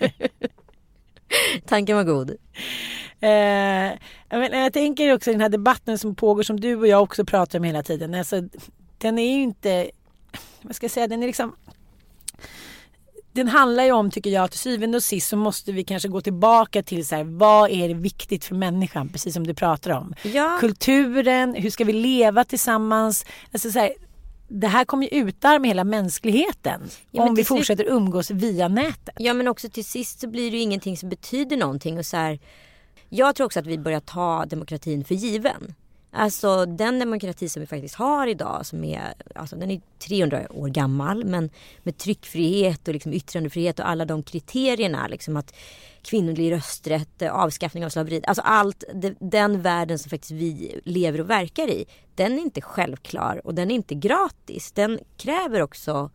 *laughs* Tanken var god. Eh, men, jag tänker också den här debatten som pågår som du och jag också pratar om hela tiden. Alltså, den är ju inte, vad ska jag säga, den är liksom den handlar ju om, tycker jag, till syvende och sist så måste vi kanske gå tillbaka till så här, vad är det viktigt för människan, precis som du pratar om. Ja. Kulturen, hur ska vi leva tillsammans? Alltså så här, det här kommer ju utarma hela mänskligheten Ja, om vi fortsätter umgås via nätet. Ja men också till sist så blir det ju ingenting som betyder någonting. Och så här, jag tror också att vi börjar ta demokratin för given. Alltså den demokrati som vi faktiskt har idag som är, alltså den är 300 år gammal men med tryckfrihet och liksom yttrandefrihet och alla de kriterierna liksom att kvinnlig rösträtt, eh, avskaffning av slaveri, alltså allt, den världen som faktiskt vi lever och verkar i, den är inte självklar och den är inte gratis. Den kräver också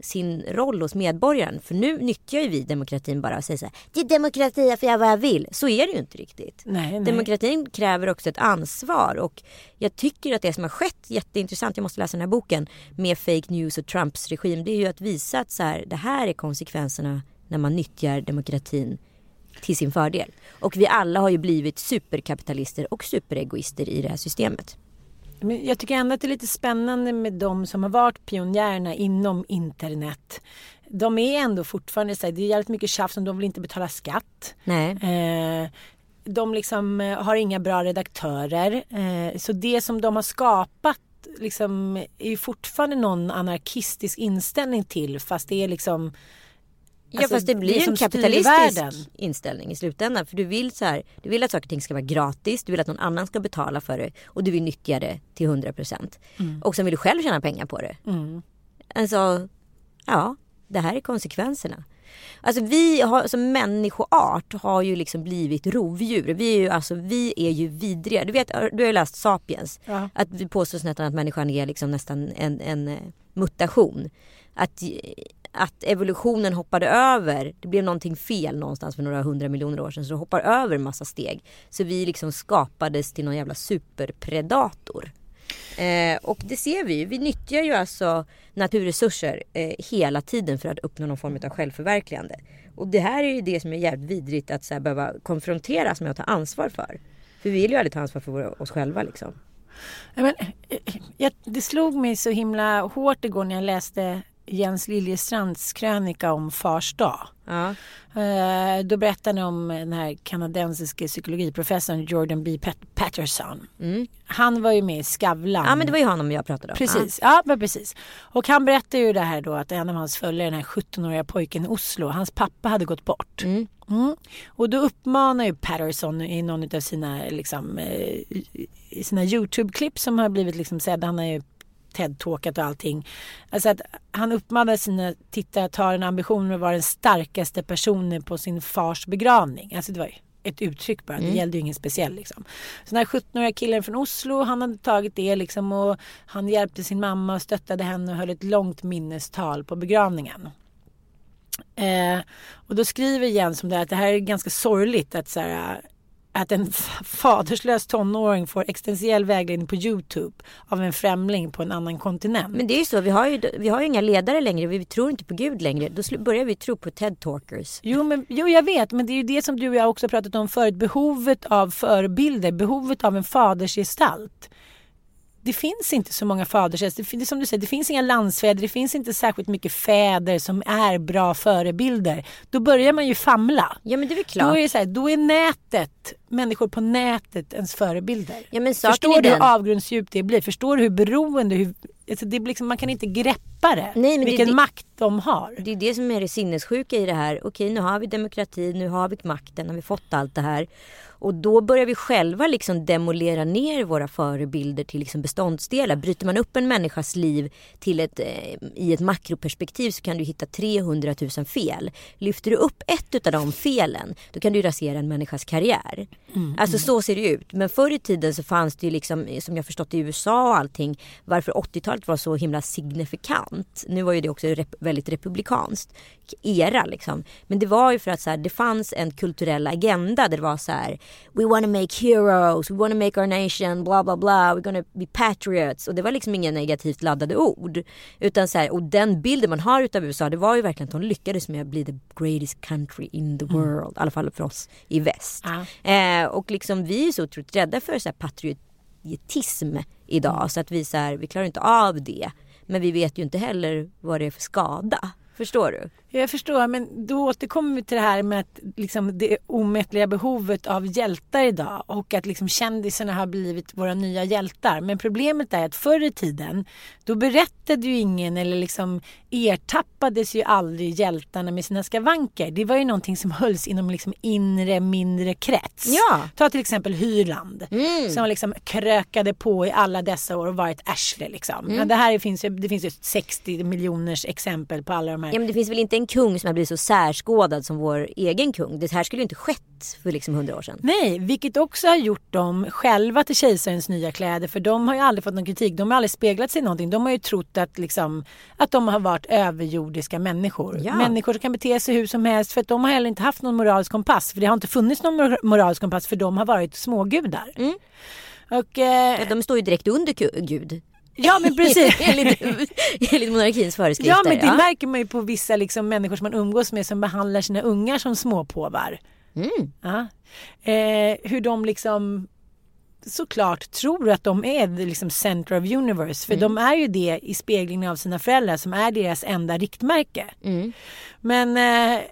sin roll hos medborgaren. För nu nyttjar ju vi demokratin bara och säger så här, det är demokrati, jag får göra vad jag vill. Så är det ju inte riktigt. Nej, nej. Demokratin kräver också ett ansvar och jag tycker att det som har skett, jätteintressant, jag måste läsa den här boken, med fake news och Trumps regim, det är ju att visa att så här, det här är konsekvenserna när man nyttjar demokratin till sin fördel. Och vi alla har ju blivit superkapitalister och superegoister i det här systemet. Men jag tycker ändå att det är lite spännande med de som har varit pionjärerna inom internet. De är ändå fortfarande så här, det är jävligt mycket tjafs om de vill inte betala skatt. Nej. Eh, de liksom eh, har inga bra redaktörer. Eh, så det som de har skapat liksom, är ju fortfarande någon anarkistisk inställning till fast det är liksom Ja Alltså, fast det det blir som en kapitalistisk inställning i slutändan. För du vill, så här, du vill att saker och ting ska vara gratis, du vill att någon annan ska betala för det och du vill nyttja det till 100%. Mm. Och sen vill du själv tjäna pengar på det. Alltså, ja, det här är konsekvenserna. Alltså vi har, som människoart har ju liksom blivit rovdjur. Vi är ju, alltså, vi är ju vidriga. Du vet, du har ju läst Sapiens. Ja. Att vi påstås nästan att människan är liksom nästan en, en eh, mutation. Att, att evolutionen hoppade över, det blev någonting fel någonstans för några hundra miljoner år sedan. Så det hoppar över en massa steg. Så vi liksom skapades till någon jävla superpredator. Eh, och det ser vi ju. Vi nyttjar ju alltså naturresurser eh, hela tiden för att uppnå någon form av självförverkligande. Och det här är ju det som är jävligt vidrigt att så här, behöva konfronteras med och ta ansvar för. För vi vill ju aldrig ta ansvar för våra, oss själva liksom. Men, eh, eh, jag, det slog mig så himla hårt igår när jag läste Jens Liljestrands krönika om Fars dag. Ja. Eh, då berättade han om den här kanadensiske psykologiprofessorn Jordan B. Pat- Patterson. Han var ju med i Skavlan. Mm. ja men det var ju honom jag pratade om. Precis, ja. men precis. Och han berättade ju det här då att en av hans följare, den här 17-åriga pojken i Oslo, hans pappa hade gått bort. Mm. Och då uppmanar ju Patterson i någon av sina, liksom, eh, sina YouTube-klipp som har blivit liksom sedda, han har ju TED-talkat och allting. Alltså att han uppmanar sina tittare att ha en ambition att vara den starkaste personen på sin fars begravning. Alltså det var ju ett uttryck bara, det gällde ju ingen speciell liksom. Så den här 17-åriga killen från Oslo, han hade tagit det liksom och han hjälpte sin mamma och stöttade henne och höll ett långt minnestal på begravningen. Eh, och då skriver Jens om det här att det här är ganska sorgligt att så här, att en faderslös tonåring får existentiell vägledning på Youtube av en främling på en annan kontinent. Men det är ju så, vi har ju, vi har ju inga ledare längre, vi tror inte på Gud längre. Då börjar vi tro på TED-talkers. Jo, men, jo, jag vet, men det är ju det som du och jag också pratat om förut. Behovet av förebilder, behovet av en fadersgestalt. Det finns inte så många fadersgestalt. Det, fin- det, är som du säger, det finns inga landsfäder, det finns inte särskilt mycket fäder som är bra förebilder. Då börjar man ju famla. Ja men det är väl klart. Då är, det så här, då är nätet, människor på nätet ens förebilder. Ja, men Förstår du hur avgrundsdjupt det blir? Förstår du hur beroende, hur, alltså det blir liksom, man kan inte greppa det. Nej, men vilken det- makt de har. Det är det som är det sinnessjuka i det här. Okej, nu har vi demokrati, nu har vi makten, har vi fått allt det här. Och då börjar vi själva liksom demolera ner våra förebilder till liksom beståndsdelar. Bryter man upp en människas liv till ett, eh, i ett makroperspektiv så kan du hitta 300 000 fel. Lyfter du upp ett av de felen, då kan du rasera en människas karriär. Alltså så ser det ut. Men förr i tiden så fanns det ju liksom, som jag förstått i USA och allting, varför 80-talet var så himla signifikant. Nu var ju det också rep- väldigt republikanskt era liksom. Men det var ju för att så här, det fanns en kulturell agenda där det var så här We wanna make heroes, we wanna make our nation, bla bla bla, we're gonna be patriots. Och det var liksom inga negativt laddade ord. Utan så här, och den bilden man har utav USA det var ju verkligen att de lyckades med att bli the greatest country in the world. I alla fall för oss i väst. Ja. Eh, och liksom vi är så otroligt rädda för så här patriotism idag. Så att vi, så här, vi klarar inte av det. Men vi vet ju inte heller vad det är för skada. Förstår du? Jag förstår, men då återkommer vi till det här med att liksom, det omättliga behovet av hjältar idag och att liksom, kändisarna har blivit våra nya hjältar. Men problemet är att förr i tiden då berättade ju ingen eller liksom ertappades ju aldrig hjältarna med sina skavanker. Det var ju någonting som hölls inom liksom inre mindre krets. Ja. Ta till exempel Hyland som liksom krökade på i alla dessa år och var ett arsle. Liksom. Ja, det här finns ju, det finns ju 60 miljoners exempel på alla de här Ja men det finns väl inte en kung som har blivit så särskådad som vår egen kung. Det här skulle ju inte skett för liksom hundra år sedan. Nej, vilket också har gjort dem själva till kejsarens nya kläder. För de har ju aldrig fått någon kritik. De har aldrig speglat sig i någonting. De har ju trott att, liksom, att de har varit överjordiska människor. Ja. Människor som kan bete sig hur som helst. För att de har heller inte haft någon moralisk kompass. För det har inte funnits någon mor- moralisk kompass. För de har varit smågudar. Mm. Och, eh, De står ju direkt under Gud. Ja men precis. *laughs* enligt, enligt monarkins föreskrifter. Ja men det märker man ju på vissa liksom, människor som man umgås med som behandlar sina ungar som småpåvar. Mm. Ja. Eh, hur de liksom såklart tror att de är liksom center of universe. För de är ju det i speglingen av sina föräldrar som är deras enda riktmärke. Men eh,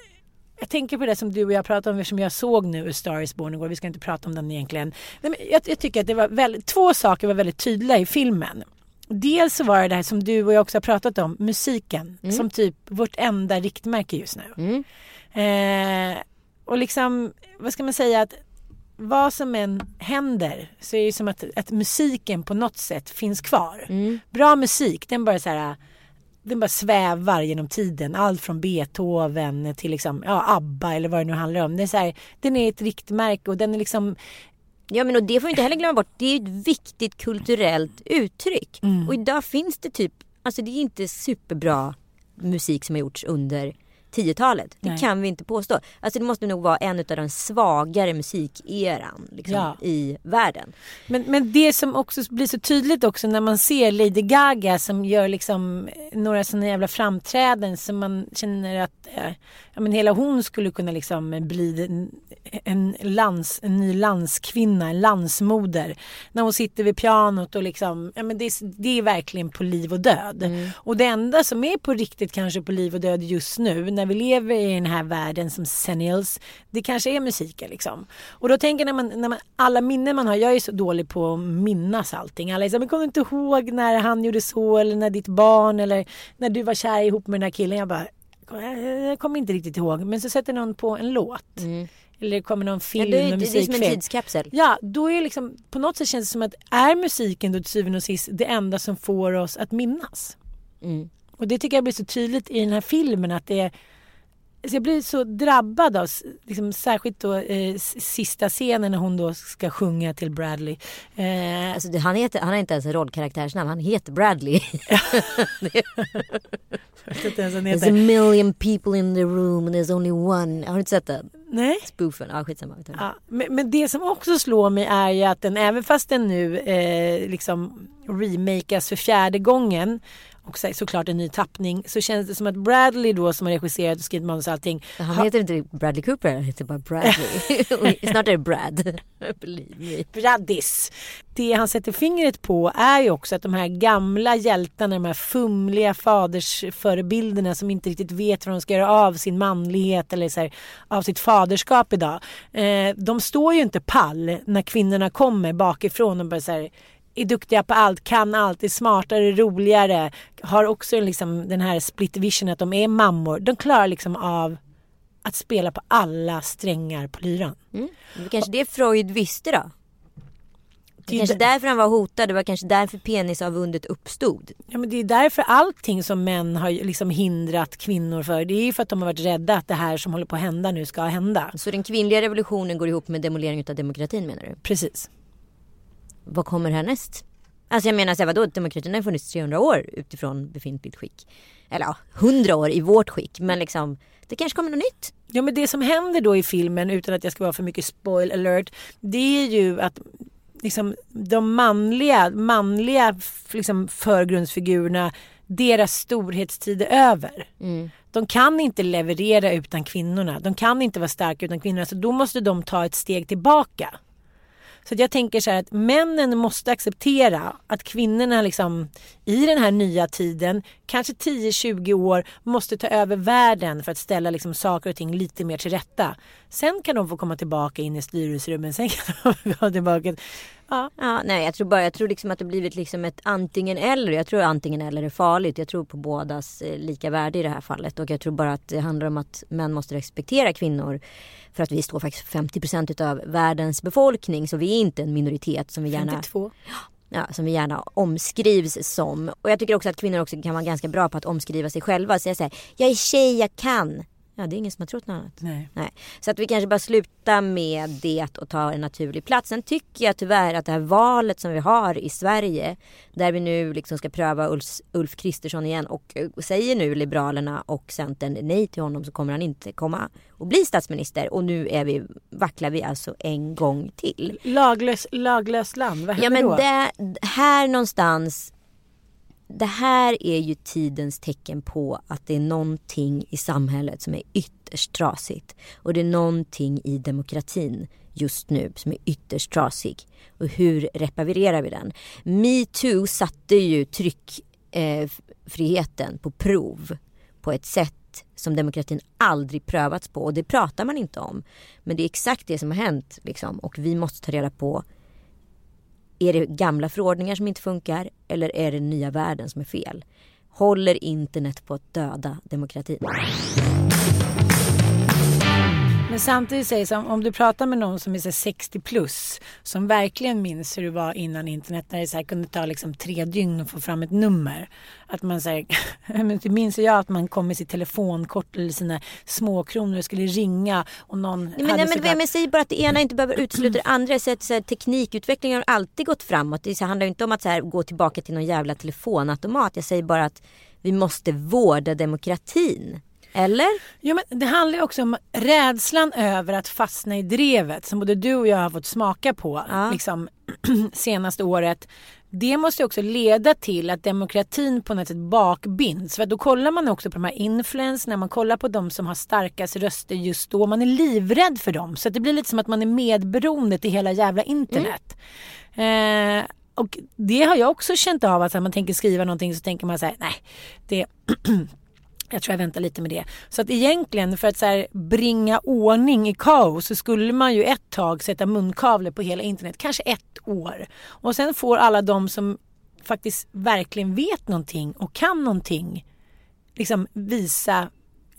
jag tänker på det som du och jag pratade om som jag såg nu i Star is Born igår. Vi ska inte prata om den egentligen. Nej, men jag, jag tycker att det var väldigt, två saker var väldigt tydliga i filmen. Dels så var det det här som du och jag också har pratat om, musiken. Som typ vårt enda riktmärke just nu. Eh, och liksom, vad ska man säga att vad som än händer så är det som att, att musiken på något sätt finns kvar. Bra musik, den bara så här den bara svävar genom tiden. Allt från Beethoven till liksom, ja, ABBA eller vad det nu handlar om. Det är så här, den är ett riktmärke och den är liksom Ja men och det får vi inte heller glömma bort. Det är ett viktigt kulturellt uttryck. Mm. Och idag finns det typ, alltså det är inte superbra musik som har gjorts under 10-talet. Det Nej. kan vi inte påstå. Alltså det måste nog vara en av de svagare musikeran liksom, Ja. i världen. Men, men det som också blir så tydligt också när man ser Lady Gaga som gör liksom några sådana jävla framträdanden som man känner att eh, ja, men hela hon skulle kunna liksom bli en, en, lands, en ny landskvinna, en landsmoder. När hon sitter vid pianot och liksom, ja men det, det är verkligen på liv och död. Och det enda som är på riktigt kanske på liv och död just nu när vi lever i den här världen som senils, det kanske är musiken liksom. Och då tänker jag när man, när man, alla minnen man har, jag är så dålig på att minnas allting. Alla är så men kommer inte ihåg när han gjorde så eller när ditt barn eller när du var kär ihop med den här killen. Jag bara, jag kommer inte riktigt ihåg. Men så sätter någon på en låt. Eller det kommer någon Ja, film det, är, med det är som en tidskapsel. Ja, då är det liksom på något sätt känns det som att är musiken då till syvende och sist det enda som får oss att minnas. Mm. Och det tycker jag blir så tydligt i den här filmen att det är så jag blir så drabbad av, liksom, särskilt då eh, sista scenen när hon då ska sjunga till Bradley. Eh, Alltså, han, heter, han har inte ens en rollkaraktärsnamn, han heter Bradley. *laughs* *laughs* There's a million people in the room and there's only one. Har du inte sett den? Nej. Spoofen? Ja skitsamma. Ja, men, men det som också slår mig är ju att den även fast den nu eh, liksom remakas för fjärde gången och så, såklart en ny tappning så känns det som att Bradley då som har regisserat och skrivit manus och allting Han heter inte Bradley Cooper, han heter bara Bradley. *laughs* Snart är det Brad. *laughs* Braddis. Det han sätter fingret på är ju också att de här gamla hjältarna, de här fumliga fadersförebilderna som inte riktigt vet vad de ska göra av sin manlighet eller så här, av sitt faderskap idag. Eh, de står ju inte pall när kvinnorna kommer bakifrån och bara så här är duktiga på allt, kan allt, är smartare, roligare, har också liksom den här split vision att de är mammor. De klarar liksom av att spela på alla strängar på lyran. Mm. Det kanske det Freud visste då. Det är kanske därför han var hotad, det var kanske därför penisavundet uppstod. Ja, men det är därför allting som män har liksom hindrat kvinnor för. Det är ju för att de har varit rädda att det här som håller på att hända nu ska hända. Så den kvinnliga revolutionen går ihop med demolering av demokratin menar du? Precis. Vad kommer härnäst? Alltså jag menar så här, vadå, demokratin har funnits 300 år utifrån befintligt skick. Eller ja, 100 år i vårt skick. Men liksom, det kanske kommer något nytt. Ja men det som händer då i filmen utan att jag ska vara för mycket spoil alert. Det är ju att liksom, de manliga, manliga liksom, förgrundsfigurerna deras storhetstid är över. De kan inte leverera utan kvinnorna. De kan inte vara starka utan kvinnorna. Så då måste de ta ett steg tillbaka. Så att jag tänker så här att männen måste acceptera att kvinnorna liksom i den här nya tiden, kanske 10-20 år, måste ta över världen för att ställa liksom saker och ting lite mer till rätta. Sen kan de få komma tillbaka in i styrelserummen, sen kan de få komma tillbaka. Ja, Ja, nej, jag tror bara, jag tror liksom att det blivit liksom ett antingen eller. Jag tror antingen eller är farligt. Jag tror på bådas eh, lika värde i det här fallet. Och jag tror bara att det handlar om att män måste respektera kvinnor. För att vi står faktiskt för 50% av världens befolkning. Så vi är inte en minoritet som vi gärna 52. ja, som vi gärna omskrivs som. Och jag tycker också att kvinnor också kan vara ganska bra på att omskriva sig själva. Säga så här, jag är tjej, jag kan. Ja, det är ingen som har trott något annat. Nej. Nej. Så att vi kanske bara slutar med det och ta en naturlig plats. Sen tycker jag tyvärr att det här valet som vi har i Sverige där vi nu liksom ska pröva Ulf, Ulf Kristersson igen och eh, säger nu Liberalerna och Centern nej till honom så kommer han inte komma och bli statsminister och nu är vi, vacklar vi alltså en gång till. Laglös, laglöst land, vad Ja händer men då? det, här någonstans det här är ju tidens tecken på att det är någonting i samhället som är ytterst trasigt. Och det är någonting i demokratin just nu som är ytterst trasig. Och hur reparerar vi den? Metoo satte ju tryckfriheten eh, på prov på ett sätt sätt som demokratin aldrig prövats på och det pratar man inte om. Men det är exakt det som har hänt liksom. och vi måste ta reda på är det gamla förordningar som inte funkar eller är det nya världen som är fel? Håller internet på att döda demokratin? Men samtidigt sägs som om du pratar med någon som är så 60 plus som verkligen minns hur det var innan internet när det så här kunde ta liksom tre dygn att få fram ett nummer. Att man säger, *laughs* det minns jag att man kom med sitt telefonkort eller sina småkronor och skulle ringa och någon men, hade nej, men, såklart... men säg bara att det ena inte behöver utesluta det andra. Så att, så här, teknikutvecklingen har alltid gått framåt. Det så, handlar inte om att så här, gå tillbaka till någon jävla telefonautomat. Jag säger bara att vi måste vårda demokratin. Eller? Jo, men det handlar ju också om rädslan över att fastna i drevet som både du och jag har fått smaka på Ja. liksom, *clears throat* senaste året. Det måste också leda till att demokratin på något sätt bakbinds. För då kollar man också på de här influenserna, man kollar på de som har starkast röster just då. Man är livrädd för dem. Så det blir lite som att man är medberoende till hela jävla internet. Eh, och det har jag också känt av att när man tänker skriva någonting så tänker man så här, nej, det *clears throat* jag tror jag väntar lite med det. Så att egentligen för att så här, bringa ordning i kaos så skulle man ju ett tag sätta munkavle på hela internet. Kanske ett år. Och sen får alla de som faktiskt verkligen vet någonting och kan någonting liksom visa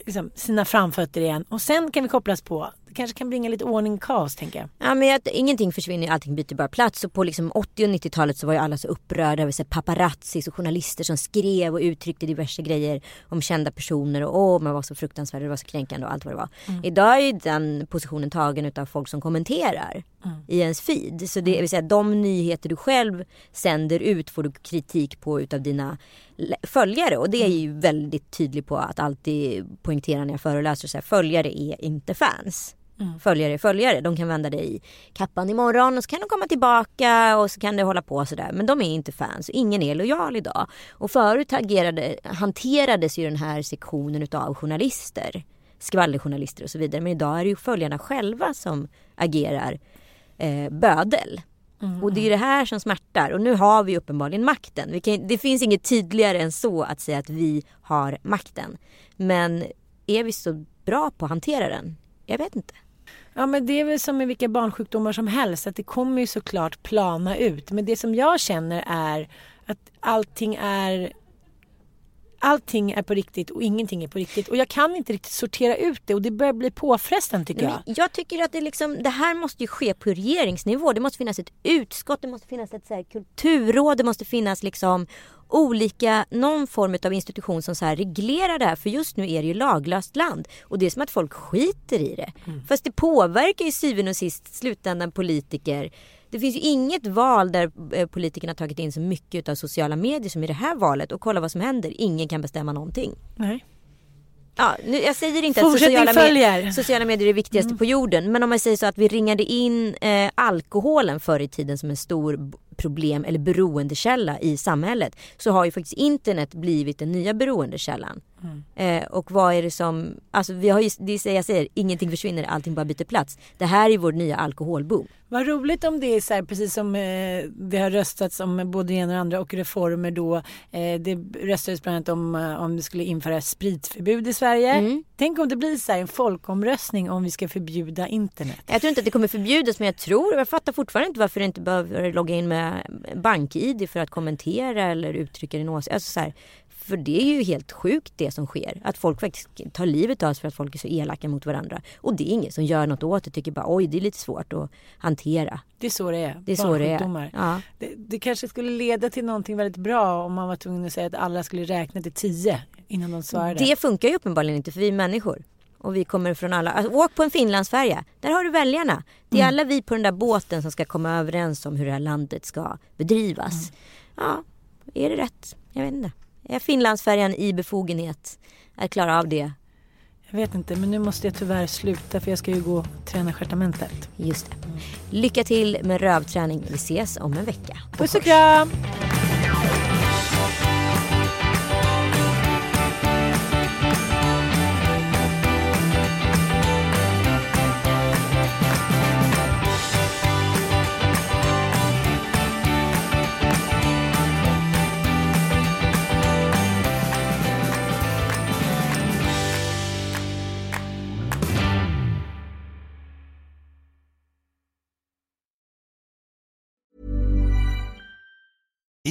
liksom, sina framfötter igen. Och sen kan vi kopplas på. Kanske kan bringa lite ordning i kaos tänker jag. Ja, men att ingenting försvinner, allting byter bara plats. Och på liksom 80 och 90-talet så var ju alla så upprörda över så paparazzis och journalister som skrev och uttryckte diverse grejer om kända personer. Och åh, man var så fruktansvärd, det var så kränkande och allt vad det var. Idag är ju den positionen tagen av folk som kommenterar i ens feed. Så det vill säga de nyheter du själv sänder ut får du kritik på utav dina följare. Och det är ju väldigt tydlig på att alltid poängtera när jag föreläser så här, följare är inte fans. Följare är följare. De kan vända dig i kappan imorgon och så kan de komma tillbaka och så kan det hålla på sådär. Men de är inte fans. Ingen är lojal idag. Och förut agerade, hanterades ju den här sektionen utav journalister. Skvallerjournalister och så vidare. Men idag är det ju följarna själva som agerar eh, bödel. Och det är det här som smärtar. Och nu har vi uppenbarligen makten. Kan, det finns inget tydligare än så att säga att vi har makten. Men är vi så bra på att hantera den? Jag vet inte. Ja men det är väl som med vilka barnsjukdomar som helst att det kommer ju såklart plana ut. Men det som jag känner är att allting är Allting är på riktigt och ingenting är på riktigt. Och jag kan inte riktigt sortera ut det och det börjar bli påfrestande tycker jag. Men jag tycker att det, liksom, det här måste ju ske på regeringsnivå. Det måste finnas ett utskott, det måste finnas ett så här, kulturråd, det måste finnas liksom olika, någon form av institution som så här reglerar det här. För just nu är det ju laglöst land. Och det är som att folk skiter i det. Fast det påverkar ju syvende och sist slutändan politiker. Det finns ju inget val där eh, politikerna tagit in så mycket av sociala medier som i det här valet. Och kolla vad som händer. Ingen kan bestämma någonting. Nej. Ja, nu, jag säger inte att sociala, med, sociala medier är det viktigaste på jorden. Men om man säger så att vi ringade in eh, alkoholen förr i tiden som en stor problem eller beroendekälla i samhället. Så har ju faktiskt internet blivit den nya beroendekällan. Eh, och vad är det som, alltså vi har ju, det är jag säger, ingenting försvinner, allting bara byter plats. Det här är vår nya alkoholboom. Vad roligt om det är så här, precis som eh, det har röstats om både det ena och det andra och reformer då. Eh, det röstades bland annat om eh, om det skulle införas spritförbud i Sverige. Tänk om det blir så här en folkomröstning om vi ska förbjuda internet. Jag tror inte att det kommer förbjudas men jag tror, jag fattar fortfarande inte varför du inte behöver logga in med bank-id för att kommentera eller uttrycka din åsikt. Alltså så här, för det är ju helt sjukt det som sker. Att folk faktiskt tar livet av sig för att folk är så elaka mot varandra. Och det är ingen som gör något åt det. Tycker bara oj det är lite svårt att hantera. Det är så det är. Det är så det är. Ja. Det, det kanske skulle leda till någonting väldigt bra om man var tvungen att säga att alla skulle räkna till tio innan de svarade. Det funkar ju uppenbarligen inte för vi är människor. Och vi kommer från alla, alltså, åk på en Finlandsfärja. Där har du väljarna. Det är alla vi på den där båten som ska komma överens om hur det här landet ska bedrivas. Ja, är det rätt? Jag vet inte. Är Finlandsfärjan i befogenhet att klara av det? Jag vet inte men nu måste jag tyvärr sluta för jag ska ju gå och träna stjärtamentet. Just det. Lycka till med rövträning. Vi ses om en vecka. Puss och kram!